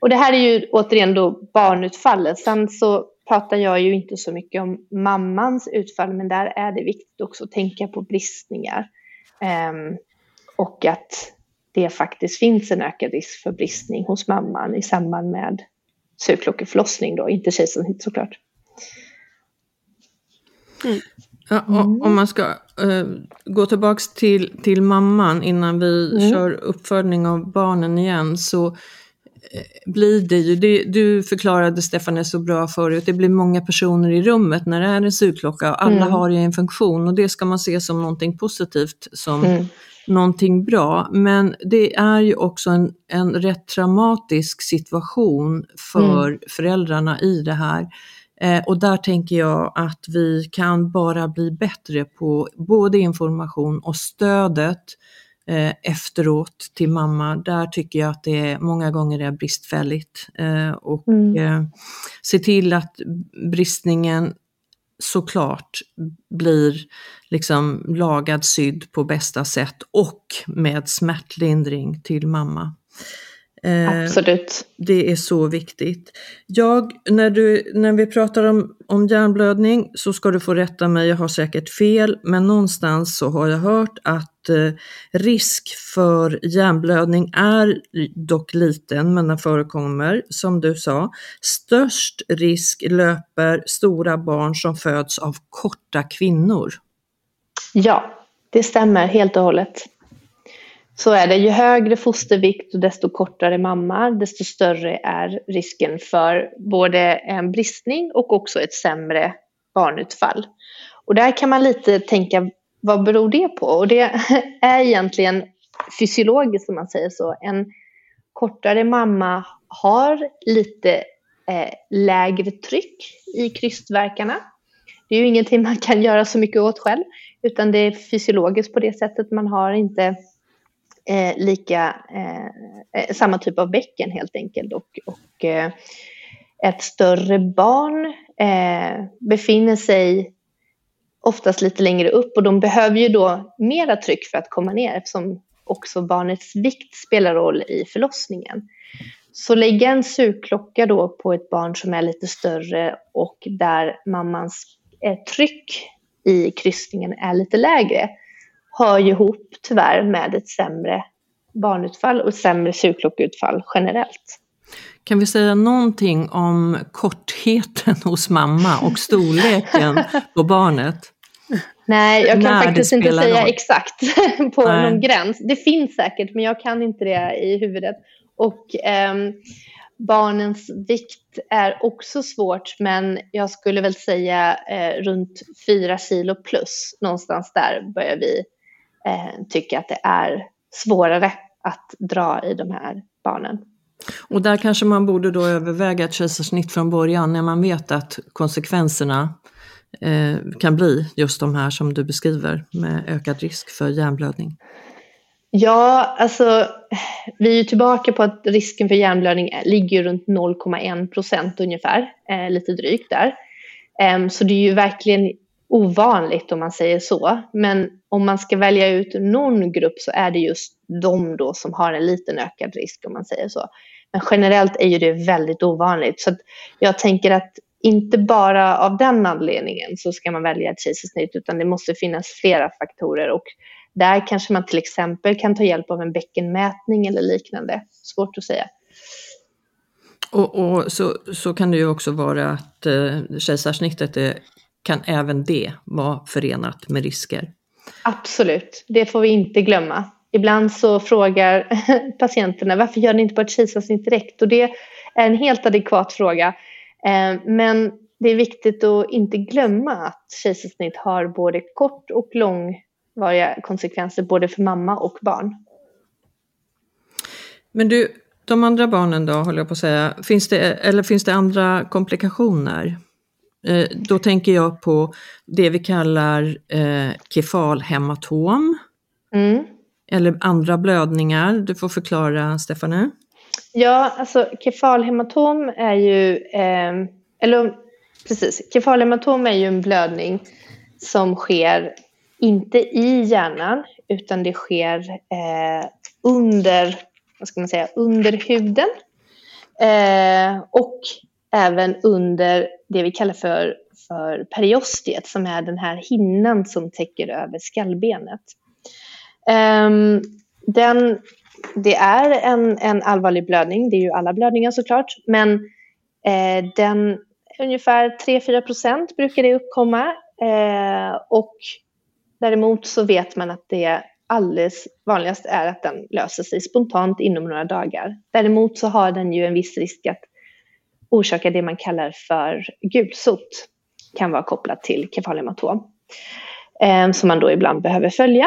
Speaker 3: Och det här är ju återigen då barnutfallet. Sen så pratar jag ju inte så mycket om mammans utfall, men där är det viktigt också att tänka på bristningar. Um, och att det faktiskt finns en ökad risk för bristning hos mamman i samband med sugklockeförlossning då, inte kejsarsnitt såklart.
Speaker 2: Mm. Ja, mm. Om man ska uh, gå tillbaks till, till mamman innan vi mm. kör uppföljning av barnen igen så uh, blir det ju, det, du förklarade Stefan så bra förut, det blir många personer i rummet när det är en sugklocka och alla mm. har ju en funktion och det ska man se som någonting positivt som, mm. någonting bra. Men det är ju också en, en rätt traumatisk situation för mm. föräldrarna i det här. Eh, och där tänker jag att vi kan bara bli bättre på både information och stödet eh, efteråt till mamma. Där tycker jag att det många gånger är bristfälligt. Eh, och mm. Se till att bristningen såklart blir liksom lagad sydd på bästa sätt och med smärtlindring till mamma.
Speaker 3: Eh, Absolut.
Speaker 2: Det är så viktigt. Jag, när, du, när vi pratar om, om hjärnblödning så ska du få rätta mig, jag har säkert fel, men någonstans så har jag hört att eh, risk för hjärnblödning är dock liten, men den förekommer, som du sa. Störst risk löper stora barn som föds av korta kvinnor.
Speaker 3: Ja, det stämmer helt och hållet. Så är det. Ju högre fostervikt och desto kortare mamma, desto större är risken för både en bristning och också ett sämre barnutfall. Och där kan man lite tänka, vad beror det på? Och det är egentligen fysiologiskt om man säger så. En kortare mamma har lite eh, lägre tryck i krystverkarna. Det är ju ingenting man kan göra så mycket åt själv, utan det är fysiologiskt på det sättet. Man har inte eh, lika, eh, eh, samma typ av bäcken helt enkelt. Och, och eh, ett större barn eh, befinner sig oftast lite längre upp och de behöver ju då mera tryck för att komma ner eftersom också barnets vikt spelar roll i förlossningen. Så lägga en sugklocka då på ett barn som är lite större och där mammans eh, tryck i kryssningen är lite lägre hör ju ihop tyvärr med ett sämre barnutfall och sämre sugklockeutfall generellt.
Speaker 2: Kan vi säga någonting om kortheten hos mamma och storleken på barnet?
Speaker 3: Nej, jag kan När faktiskt inte säga roll. exakt på Nej. någon gräns. Det finns säkert, men jag kan inte det i huvudet. Och eh, barnens vikt är också svårt, men jag skulle väl säga eh, runt 4 kilo plus. Någonstans där börjar vi eh, tycka att det är svårare att dra i de här barnen.
Speaker 2: Och där kanske man borde då överväga ett kejsarsnitt från början när man vet att konsekvenserna eh, kan bli just de här som du beskriver med ökad risk för hjärnblödning.
Speaker 3: Ja, alltså vi är ju tillbaka på att risken för hjärnblödning ligger runt 0,1 procent ungefär, eh, lite drygt där. Eh, så det är ju verkligen ovanligt om man säger så. Men om man ska välja ut någon grupp så är det just de då som har en liten ökad risk om man säger så. Men generellt är ju det väldigt ovanligt. Så jag tänker att inte bara av den anledningen så ska man välja ett kejsarsnitt utan det måste finnas flera faktorer och där kanske man till exempel kan ta hjälp av en bäckenmätning eller liknande. Svårt att säga.
Speaker 2: Och, och så, så kan det ju också vara att eh, kejsarsnittet är kan även det vara förenat med risker.
Speaker 3: Absolut, det får vi inte glömma. Ibland så frågar patienterna varför gör ni inte bara ett kejsarsnitt direkt? Och det är en helt adekvat fråga. Eh, men det är viktigt att inte glömma att kejsarsnitt har både kort och långvariga konsekvenser både för mamma och barn.
Speaker 2: Men du, de andra barnen då, håller jag på att säga, finns det, eller finns det andra komplikationer? Eh, då tänker jag på det vi kallar eh, kefalhematom. Mm. Eller andra blödningar. Du får förklara, Stefanie.
Speaker 3: Ja, alltså kefalhematom är ju, eh, eller precis, kefalhematom är ju en blödning som sker inte i hjärnan utan det sker eh, under, vad ska man säga, under huden. Eh, och även under det vi kallar för, för periostiet som är den här hinnan som täcker över skallbenet. Um, den, det är en, en allvarlig blödning, det är ju alla blödningar såklart, men eh, den ungefär 3-4 procent brukar det uppkomma eh, och däremot så vet man att det alldeles vanligast är att den löser sig spontant inom några dagar. Däremot så har den ju en viss risk att orsakar det man kallar för gulsot. Kan vara kopplat till kefalhematom. Eh, som man då ibland behöver följa.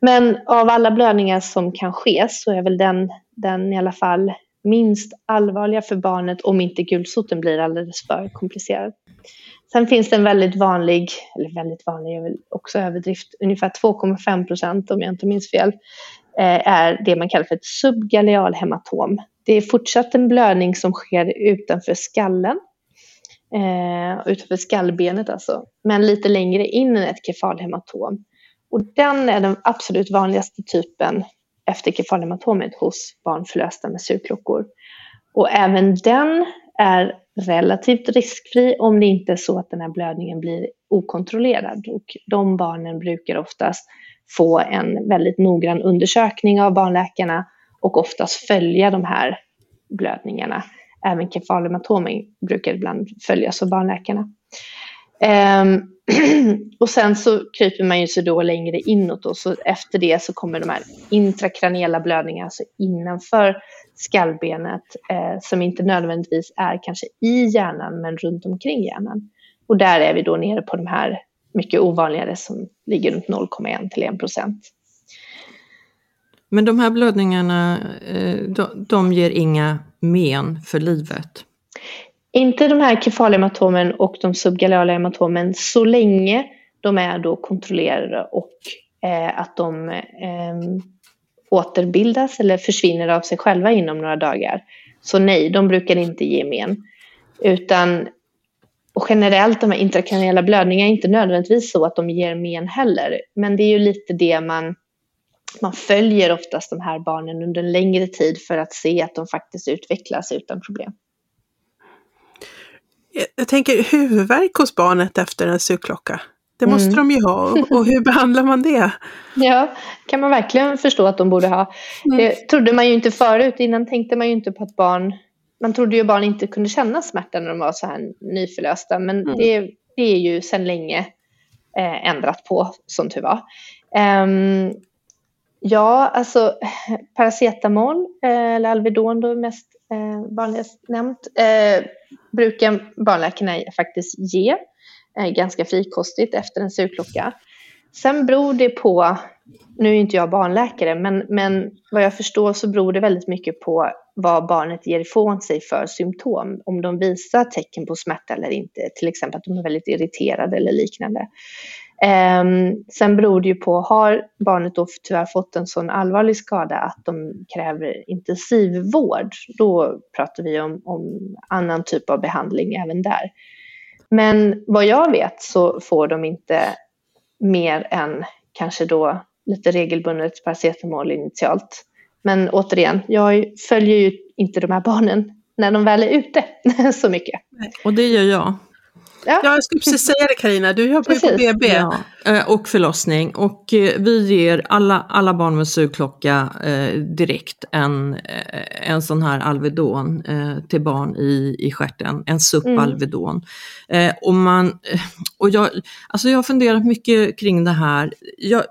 Speaker 3: Men av alla blödningar som kan ske så är väl den, den i alla fall minst allvarliga för barnet om inte gulsoten blir alldeles för komplicerad. Sen finns det en väldigt vanlig, eller väldigt vanlig är väl också överdrift, ungefär 2,5 procent om jag inte minns fel, eh, är det man kallar för ett subgalealhematom. Det är fortsatt en blödning som sker utanför skallen, eh, utanför skallbenet alltså, men lite längre in än ett kefalhematom. Och den är den absolut vanligaste typen efter kefalhematomet hos barn förlösta med sugklockor. Och även den är relativt riskfri om det inte är så att den här blödningen blir okontrollerad. Och de barnen brukar oftast få en väldigt noggrann undersökning av barnläkarna och oftast följa de här blödningarna. Även kefalhematomen brukar ibland följas av barnläkarna. Um, och sen så kryper man ju sig då längre inåt och så efter det så kommer de här intrakraniella blödningarna, alltså innanför skallbenet, eh, som inte nödvändigtvis är kanske i hjärnan men runt omkring hjärnan. Och där är vi då nere på de här mycket ovanligare som ligger runt 0,1 till 1 procent.
Speaker 2: Men de här blödningarna, eh, de, de ger inga men för livet?
Speaker 3: Inte de här kefalhematomen och de subgaleala hematomen så länge de är då kontrollerade och eh, att de eh, återbildas eller försvinner av sig själva inom några dagar. Så nej, de brukar inte ge men. Utan och generellt de här intrakraniella blödningarna är inte nödvändigtvis så att de ger men heller. Men det är ju lite det man, man följer oftast de här barnen under en längre tid för att se att de faktiskt utvecklas utan problem.
Speaker 1: Jag tänker huvudvärk hos barnet efter en sugklocka. Det måste mm. de ju ha. Och hur behandlar man det?
Speaker 3: Ja, kan man verkligen förstå att de borde ha. Mm. Det trodde man ju inte förut. Innan tänkte man ju inte på att barn... Man trodde ju att barn inte kunde känna smärta när de var så här nyförlösta. Men mm. det, det, är ju sedan länge eh, ändrat på, som tur var. Um, ja, alltså paracetamol, eh, eller Alvedon då mest eh, vanligast nämnt, eh, brukar barnläkarna faktiskt ge eh, ganska frikostigt efter en sugklocka. Sen beror det på, nu är inte jag barnläkare, men, men vad jag förstår så beror det väldigt mycket på vad barnet ger ifrån sig för symptom. Om de visar tecken på smärta eller inte, till exempel att de är väldigt irriterade eller liknande. Ehm, sen beror det ju på, har barnet då tyvärr fått en sån allvarlig skada att de kräver intensivvård, då pratar vi om, om annan typ av behandling även där. Men vad jag vet så får de inte mer än kanske då lite regelbundet paracetamol initialt. Men återigen, jag följer ju inte de här barnen när de väl är ute så mycket.
Speaker 2: Och det gör jag.
Speaker 1: Ja. ja, jag skulle precis säga det Karina. du jobbar ju på BB. Ja,
Speaker 2: eh, och förlossning. Och eh, vi ger alla, alla barn med sugklocka eh, direkt en, en sån här Alvedon eh, till barn i, i stjärten, en SUP mm. Alvedon. Eh, och man, och jag, alltså jag har funderat mycket kring det här. Jag,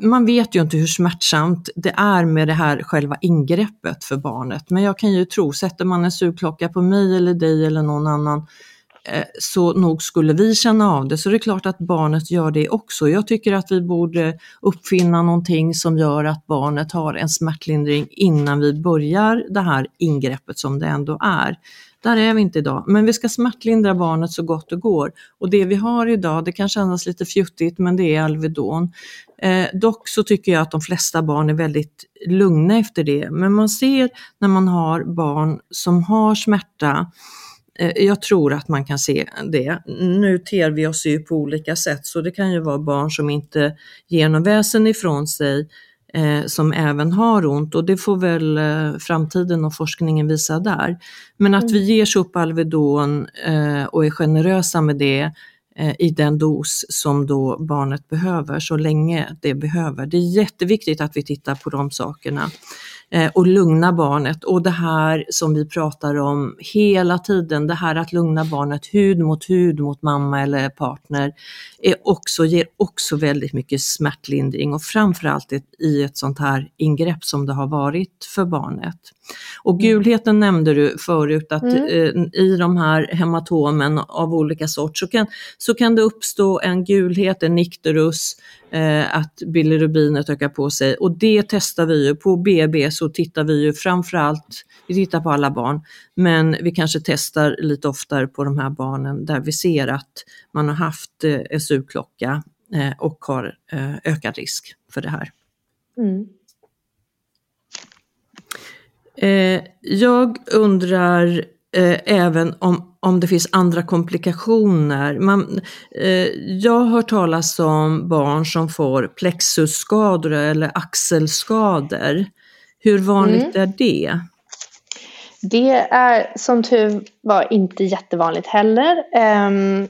Speaker 2: man vet ju inte hur smärtsamt det är med det här själva ingreppet för barnet. Men jag kan ju tro, sätter man en sugklocka på mig eller dig eller någon annan Eh, så nog skulle vi känna av det. Så det är klart att barnet gör det också. Jag tycker att vi borde uppfinna någonting som gör att barnet har en smärtlindring innan vi börjar det här ingreppet som det ändå är. Där är vi inte idag, men vi ska smärtlindra barnet så gott det går. Och det vi har idag, det kan kännas lite fjuttigt, men det är Alvedon. Eh, dock så tycker jag att de flesta barn är väldigt lugna efter det, men man ser när man har barn som har smärta Eh, jag tror att man kan se det. Nu ter vi oss ju på olika sätt så det kan ju vara barn som inte ger någon väsen ifrån sig eh, som även har ont och det får väl eh, framtiden och forskningen visa där. Men att vi mm. ger SUP Alvedon eh, och är generösa med det eh, i den dos som då barnet behöver så länge det behöver. Det är jätteviktigt att vi tittar på de sakerna. Eh, och lugna barnet. Och det här som vi pratar om hela tiden, det här att lugna barnet hud mot hud mot mamma eller partner, är också, ger också väldigt mycket smärtlindring och framförallt i ett sånt här ingrepp som det har varit för barnet. Och mm. gulheten nämnde du förut att mm. eh, i de här hematomen av olika sort så kan, så kan det uppstå en gulhet, en nikterus, eh, att bilirubinet ökar på sig och det testar vi ju. På BB så tittar vi ju framförallt, vi tittar på alla barn, men vi kanske testar lite oftare på de här barnen där vi ser att man har haft eh, SU-klocka eh, och har eh, ökad risk för det här.
Speaker 3: Mm.
Speaker 2: Eh, jag undrar eh, även om, om det finns andra komplikationer. Man, eh, jag har hört talas om barn som får plexusskador eller axelskador. Hur vanligt är det?
Speaker 3: Det är som tur var inte jättevanligt heller. Um,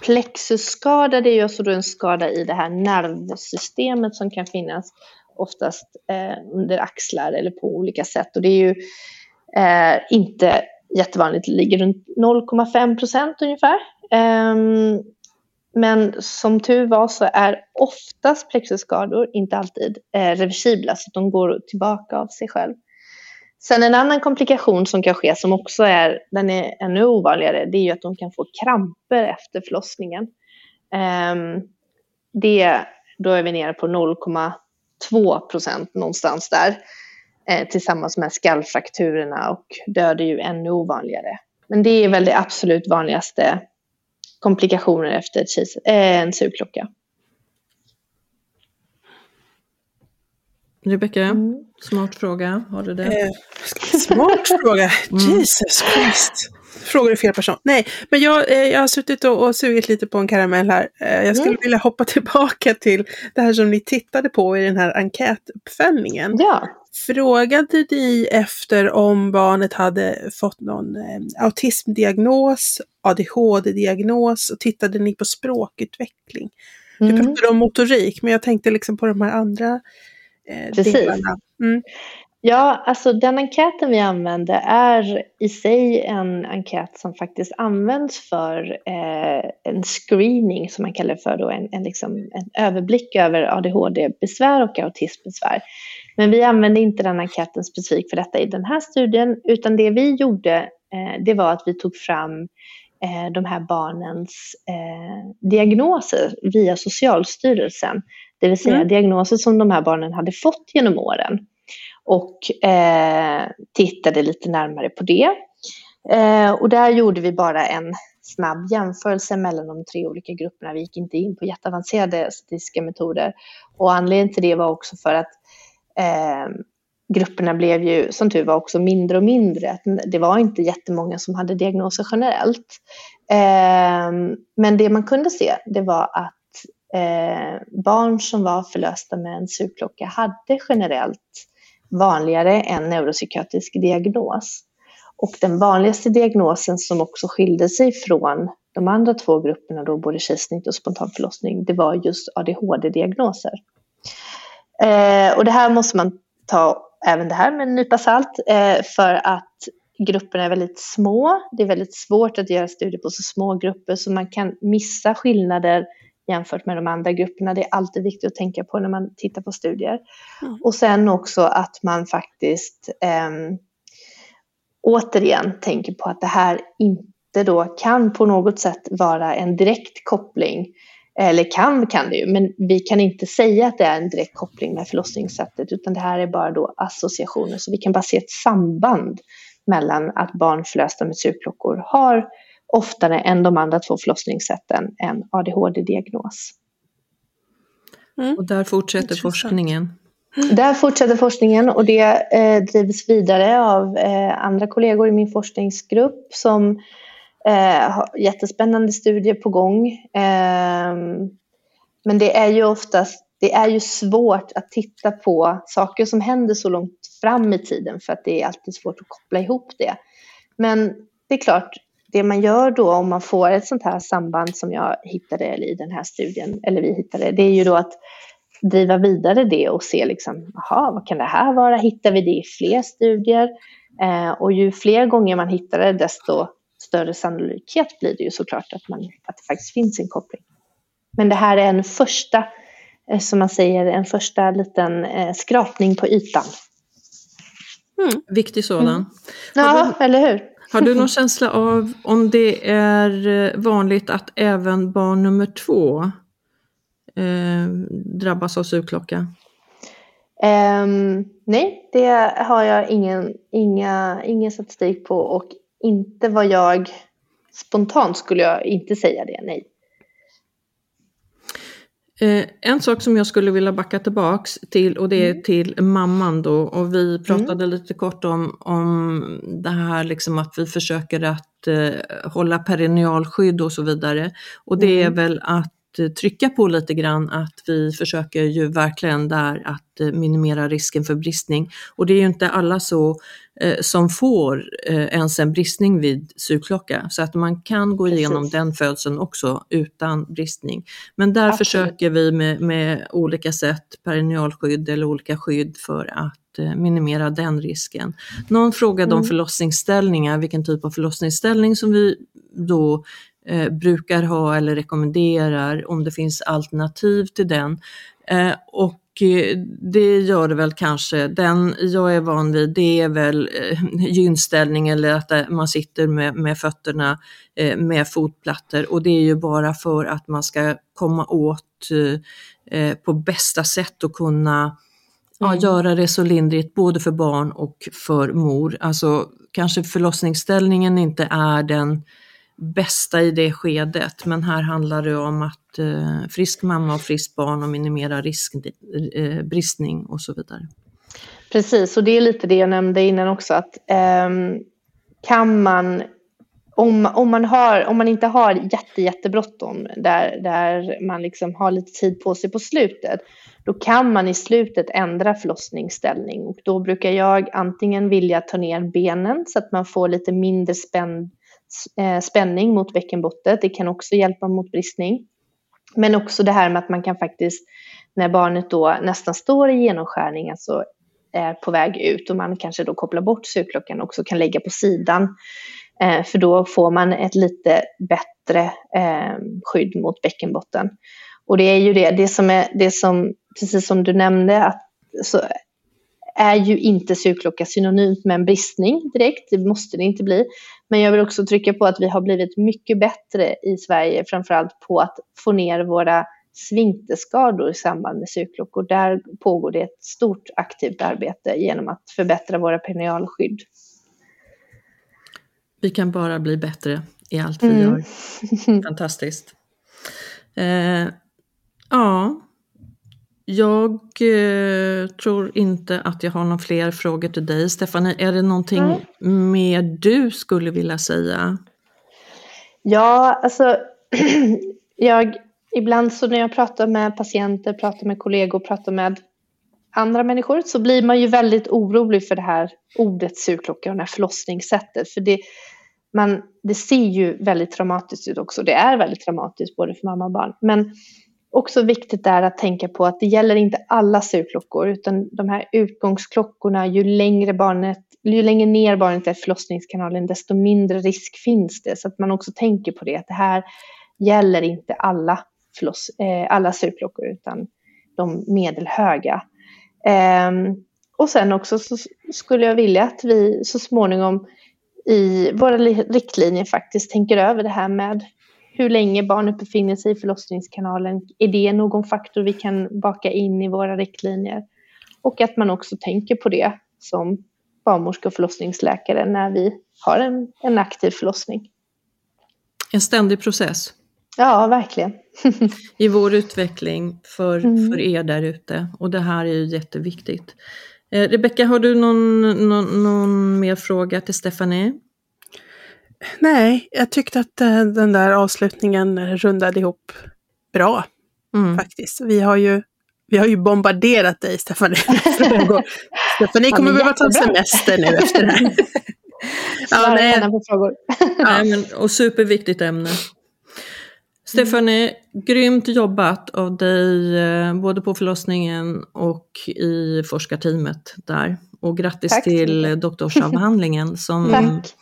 Speaker 3: plexusskada det är ju alltså då en skada i det här nervsystemet som kan finnas oftast eh, under axlar eller på olika sätt. Och det är ju eh, inte jättevanligt, det ligger runt 0,5 procent ungefär. Eh, men som tur var så är oftast plexusskador, inte alltid, eh, reversibla så de går tillbaka av sig själv. Sen en annan komplikation som kan ske som också är, den är ännu ovanligare, det är ju att de kan få kramper efter förlossningen. Eh, det, då är vi nere på 0,2 procent någonstans där. Eh, tillsammans med skallfrakturerna och död är ju ännu ovanligare. Men det är väl det absolut vanligaste komplikationer efter ett kis, eh, en sugklocka.
Speaker 2: Rebecka,
Speaker 3: Mm.
Speaker 2: smart fråga, har du det?
Speaker 1: Eh, smart fråga. Jesus Christ. Frågar du fel person? Nej, men jag, eh, jag har suttit och, och sugit lite på en karamell här. Eh, jag skulle
Speaker 3: Mm.
Speaker 1: vilja hoppa tillbaka till det här som ni tittade på i den här enkätuppföljningen.
Speaker 3: Ja,
Speaker 1: Frågade ni efter om barnet hade fått någon eh, autismdiagnos, ADHD-diagnos och tittade ni på språkutveckling? Du
Speaker 3: mm.
Speaker 1: pratade om motorik, men jag tänkte liksom på de här andra eh,
Speaker 3: Precis.
Speaker 1: delarna. Mm.
Speaker 3: Ja, alltså den enkäten vi använde är i sig en enkät som faktiskt används för eh, en screening som man kallar för då, en, en, liksom, en överblick över ADHD-besvär och autismbesvär. Men vi använde inte den enkäten specifikt för detta i den här studien, utan det vi gjorde eh, det var att vi tog fram eh, de här barnens eh, diagnoser via Socialstyrelsen. Det vill säga
Speaker 1: Mm.
Speaker 3: diagnoser som de här barnen hade fått genom åren och eh, tittade lite närmare på det. Eh, och där gjorde vi bara en snabb jämförelse mellan de tre olika grupperna. Vi gick inte in på jätteavancerade statistiska metoder. Och anledningen till det var också för att eh, grupperna blev ju som tur var också mindre och mindre. Det var inte jättemånga som hade diagnoser generellt. Eh, men det man kunde se det var att eh, barn som var förlösta med en sugklocka hade generellt vanligare än neuropsykiatrisk diagnos. Och den vanligaste diagnosen som också skilde sig från de andra två grupperna, då både kejsarsnitt och spontanförlossning, det var just ADHD-diagnoser. Eh, och det här måste man ta även det här med en nypa salt eh, för att grupperna är väldigt små. Det är väldigt svårt att göra studier på så små grupper så man kan missa skillnader jämfört med de andra grupperna. Det är alltid viktigt att tänka på när man tittar på studier.
Speaker 1: Mm.
Speaker 3: Och sen också att man faktiskt ehm, återigen tänker på att det här inte då kan på något sätt vara en direkt koppling. Eller kan kan det ju, men vi kan inte säga att det är en direkt koppling med förlossningssättet utan det här är bara då associationer. Så vi kan bara se ett samband mellan att barn förlösta med sugklockor har oftare än de andra två förlossningssätten en ADHD-diagnos.
Speaker 2: Och där fortsätter forskningen.
Speaker 3: Där fortsätter forskningen och det eh, drivs vidare av eh, andra kollegor i min forskningsgrupp som eh, har jättespännande studier på gång. Ehm, men det är ju oftast det är ju svårt att titta på saker som händer så långt fram i tiden för att det är alltid svårt att koppla ihop det. Men det är klart, det man gör då om man får ett sånt här samband som jag hittade i den här studien, eller vi hittade, det är ju då att driva vidare det och se liksom, aha, vad kan det här vara? Hittar vi det i fler studier? Eh, och ju fler gånger man hittar det, desto större sannolikhet blir det ju såklart att, man, att det faktiskt finns en koppling. Men det här är en första, eh, som man säger, en första liten eh, skrapning på ytan.
Speaker 2: Viktig sådan.
Speaker 3: Ja, eller hur?
Speaker 2: Har du någon känsla av om det är eh, vanligt att även barn nummer två eh, drabbas av sugklocka?
Speaker 3: Um, nej, det har jag ingen, inga, ingen statistik på och inte vad jag spontant skulle jag inte säga det, nej.
Speaker 2: Eh, en sak som jag skulle vilja backa tillbaks till och det är mm. till mamman då och vi mm. pratade mm. lite kort om, om det här liksom att vi försöker att eh, hålla perinealskydd och så vidare. Och det mm. är väl att trycka på lite grann att vi försöker ju verkligen där att eh, minimera risken för bristning. Och det är ju inte alla så eh, som får eh, ens en bristning vid sugklocka så att man kan gå Precis. igenom den födseln också utan bristning. Men där Absolut. försöker vi med, med olika sätt, perinealskydd eller olika skydd för att eh, minimera den risken. Någon frågade mm. om förlossningsställningar, vilken typ av förlossningsställning som vi då eh, brukar ha eller rekommenderar, om det finns alternativ till den. Eh, och eh, det gör det väl kanske. Den jag är van vid det är väl eh, gynställning eller att eh, man sitter med, med fötterna med fotplattor och det är ju bara för att man ska komma åt på bästa sätt och kunna ja, mm. göra det så lindrigt både för barn och för mor. Alltså kanske förlossningsställningen inte är den bästa i det skedet. Men här handlar det om att eh, frisk mamma och friskt barn och minimera risk, eh, bristning och så vidare.
Speaker 3: Precis, och det är lite det jag nämnde innan också att eh, kan man om, om, man har, om man inte har jätte, jättebråttom där, där man liksom har lite tid på sig på slutet, då kan man i slutet ändra förlossningsställning och då brukar jag antingen vilja ta ner benen så att man får lite mindre spänd Eh, spänning mot bäckenbotten. Det kan också hjälpa mot bristning. Men också det här med att man kan faktiskt, när barnet då nästan står i genomskärning, alltså är på väg ut och man kanske då kopplar bort sugklockan också kan lägga på sidan. Eh, för då får man ett lite bättre skydd mot bäckenbotten. Och det är ju det, det som är det som, precis som du nämnde, att så är ju inte sugklocka synonymt med en bristning direkt, det måste det inte bli. Men jag vill också trycka på att vi har blivit mycket bättre i Sverige, framförallt på att få ner våra svinterskador i samband med sugklockor. Där pågår det ett stort aktivt arbete genom att förbättra våra perinealskydd.
Speaker 2: Vi kan bara bli bättre i allt vi mm. gör. Fantastiskt. Eh, ja, jag eh, tror inte att jag har några fler frågor till dig. Stefanie, är det någonting mm. mer du skulle vilja säga?
Speaker 3: Ja, alltså jag, ibland så när jag pratar med patienter, pratar med kollegor, pratar med andra människor så blir man ju väldigt orolig för det här ordet sugklocka och det här förlossningssättet. För det, man, det ser ju väldigt traumatiskt ut också. Det är väldigt traumatiskt både för mamma och barn. Men också viktigt är att tänka på att det gäller inte alla surklockor, utan de här utgångsklockorna, ju längre, barnet, ju längre ner barnet är i förlossningskanalen desto mindre risk finns det. Så att man också tänker på det, att det här gäller inte alla, förloss, eh, alla surklockor utan de medelhöga. Eh, och sen också så skulle jag vilja att vi så småningom i våra riktlinjer faktiskt tänker över det här med hur länge barnet befinner sig i förlossningskanalen. Är det någon faktor vi kan baka in i våra riktlinjer? Och att man också tänker på det som barnmorska och förlossningsläkare när vi har en, en aktiv förlossning.
Speaker 2: En ständig process.
Speaker 3: Ja, verkligen.
Speaker 2: I vår utveckling för, mm. för er där ute. Och det här är ju jätteviktigt. Eh, Rebecka, har du någon, någon, någon mer fråga till Stefanie?
Speaker 1: Nej, jag tyckte att eh, den där avslutningen rundade ihop bra. Mm. Faktiskt. Vi har ju vi har ju bombarderat dig, Stefanie. Stefanie kommer behöva ta semester nu efter det här.
Speaker 3: ja, nej. på frågor.
Speaker 2: ja, men, och superviktigt ämne. Stefanie, mm. grymt jobbat av dig eh, både på förlossningen och i forskarteamet där. Och grattis Tack. till doktorsavhandlingen som
Speaker 3: Tack.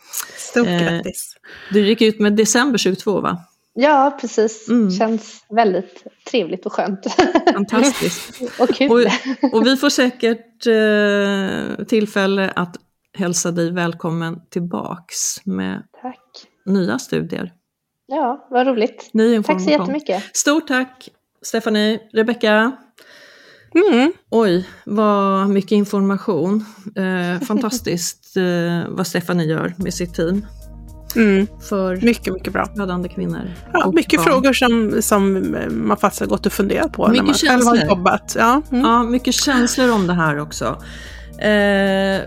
Speaker 1: Stort eh, grattis.
Speaker 2: Du gick ut med december 22 va?
Speaker 3: Ja, precis. Mm. Känns väldigt trevligt och skönt.
Speaker 2: Fantastiskt.
Speaker 3: och kul.
Speaker 2: Och, och, vi får säkert eh, tillfälle att hälsa dig välkommen tillbaks med
Speaker 3: tack.
Speaker 2: nya studier.
Speaker 3: Ja, vad roligt.
Speaker 2: Ny
Speaker 3: tack så jättemycket.
Speaker 2: Stort tack Stephanie, Rebecka.
Speaker 1: Mm.
Speaker 2: Oj, vad mycket information. Eh, fantastiskt eh, vad Stephanie gör med sitt team
Speaker 1: Mm.
Speaker 2: för
Speaker 1: Mycket, mycket bra.
Speaker 2: födande kvinnor.
Speaker 1: Ja, mycket
Speaker 2: barn.
Speaker 1: frågor som, som man faktiskt har gått och funderat på när
Speaker 2: Mycket
Speaker 1: man själv har
Speaker 2: känslor.
Speaker 1: jobbat. Ja, mm.
Speaker 2: Ja, mycket känslor om det här också. Eh,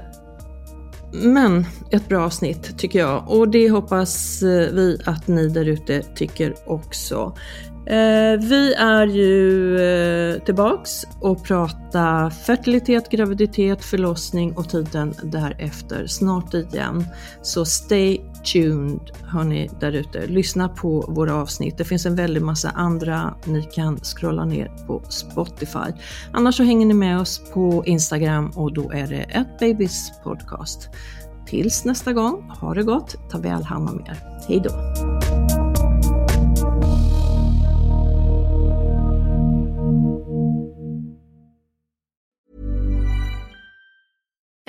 Speaker 2: men ett bra avsnitt tycker jag och det hoppas eh, vi att ni där ute tycker också. Eh, vi är ju eh, tillbaks och pratar fertilitet, graviditet, förlossning och tiden därefter snart igen. Så stay tuned hörni där ute. Lyssna på våra avsnitt. Det finns en väldig massa andra ni kan scrolla ner på Spotify. Annars så hänger ni med oss på Instagram och då är det ett babys podcast. Tills nästa gång, ha det gott, ta väl hand om er. Hej då!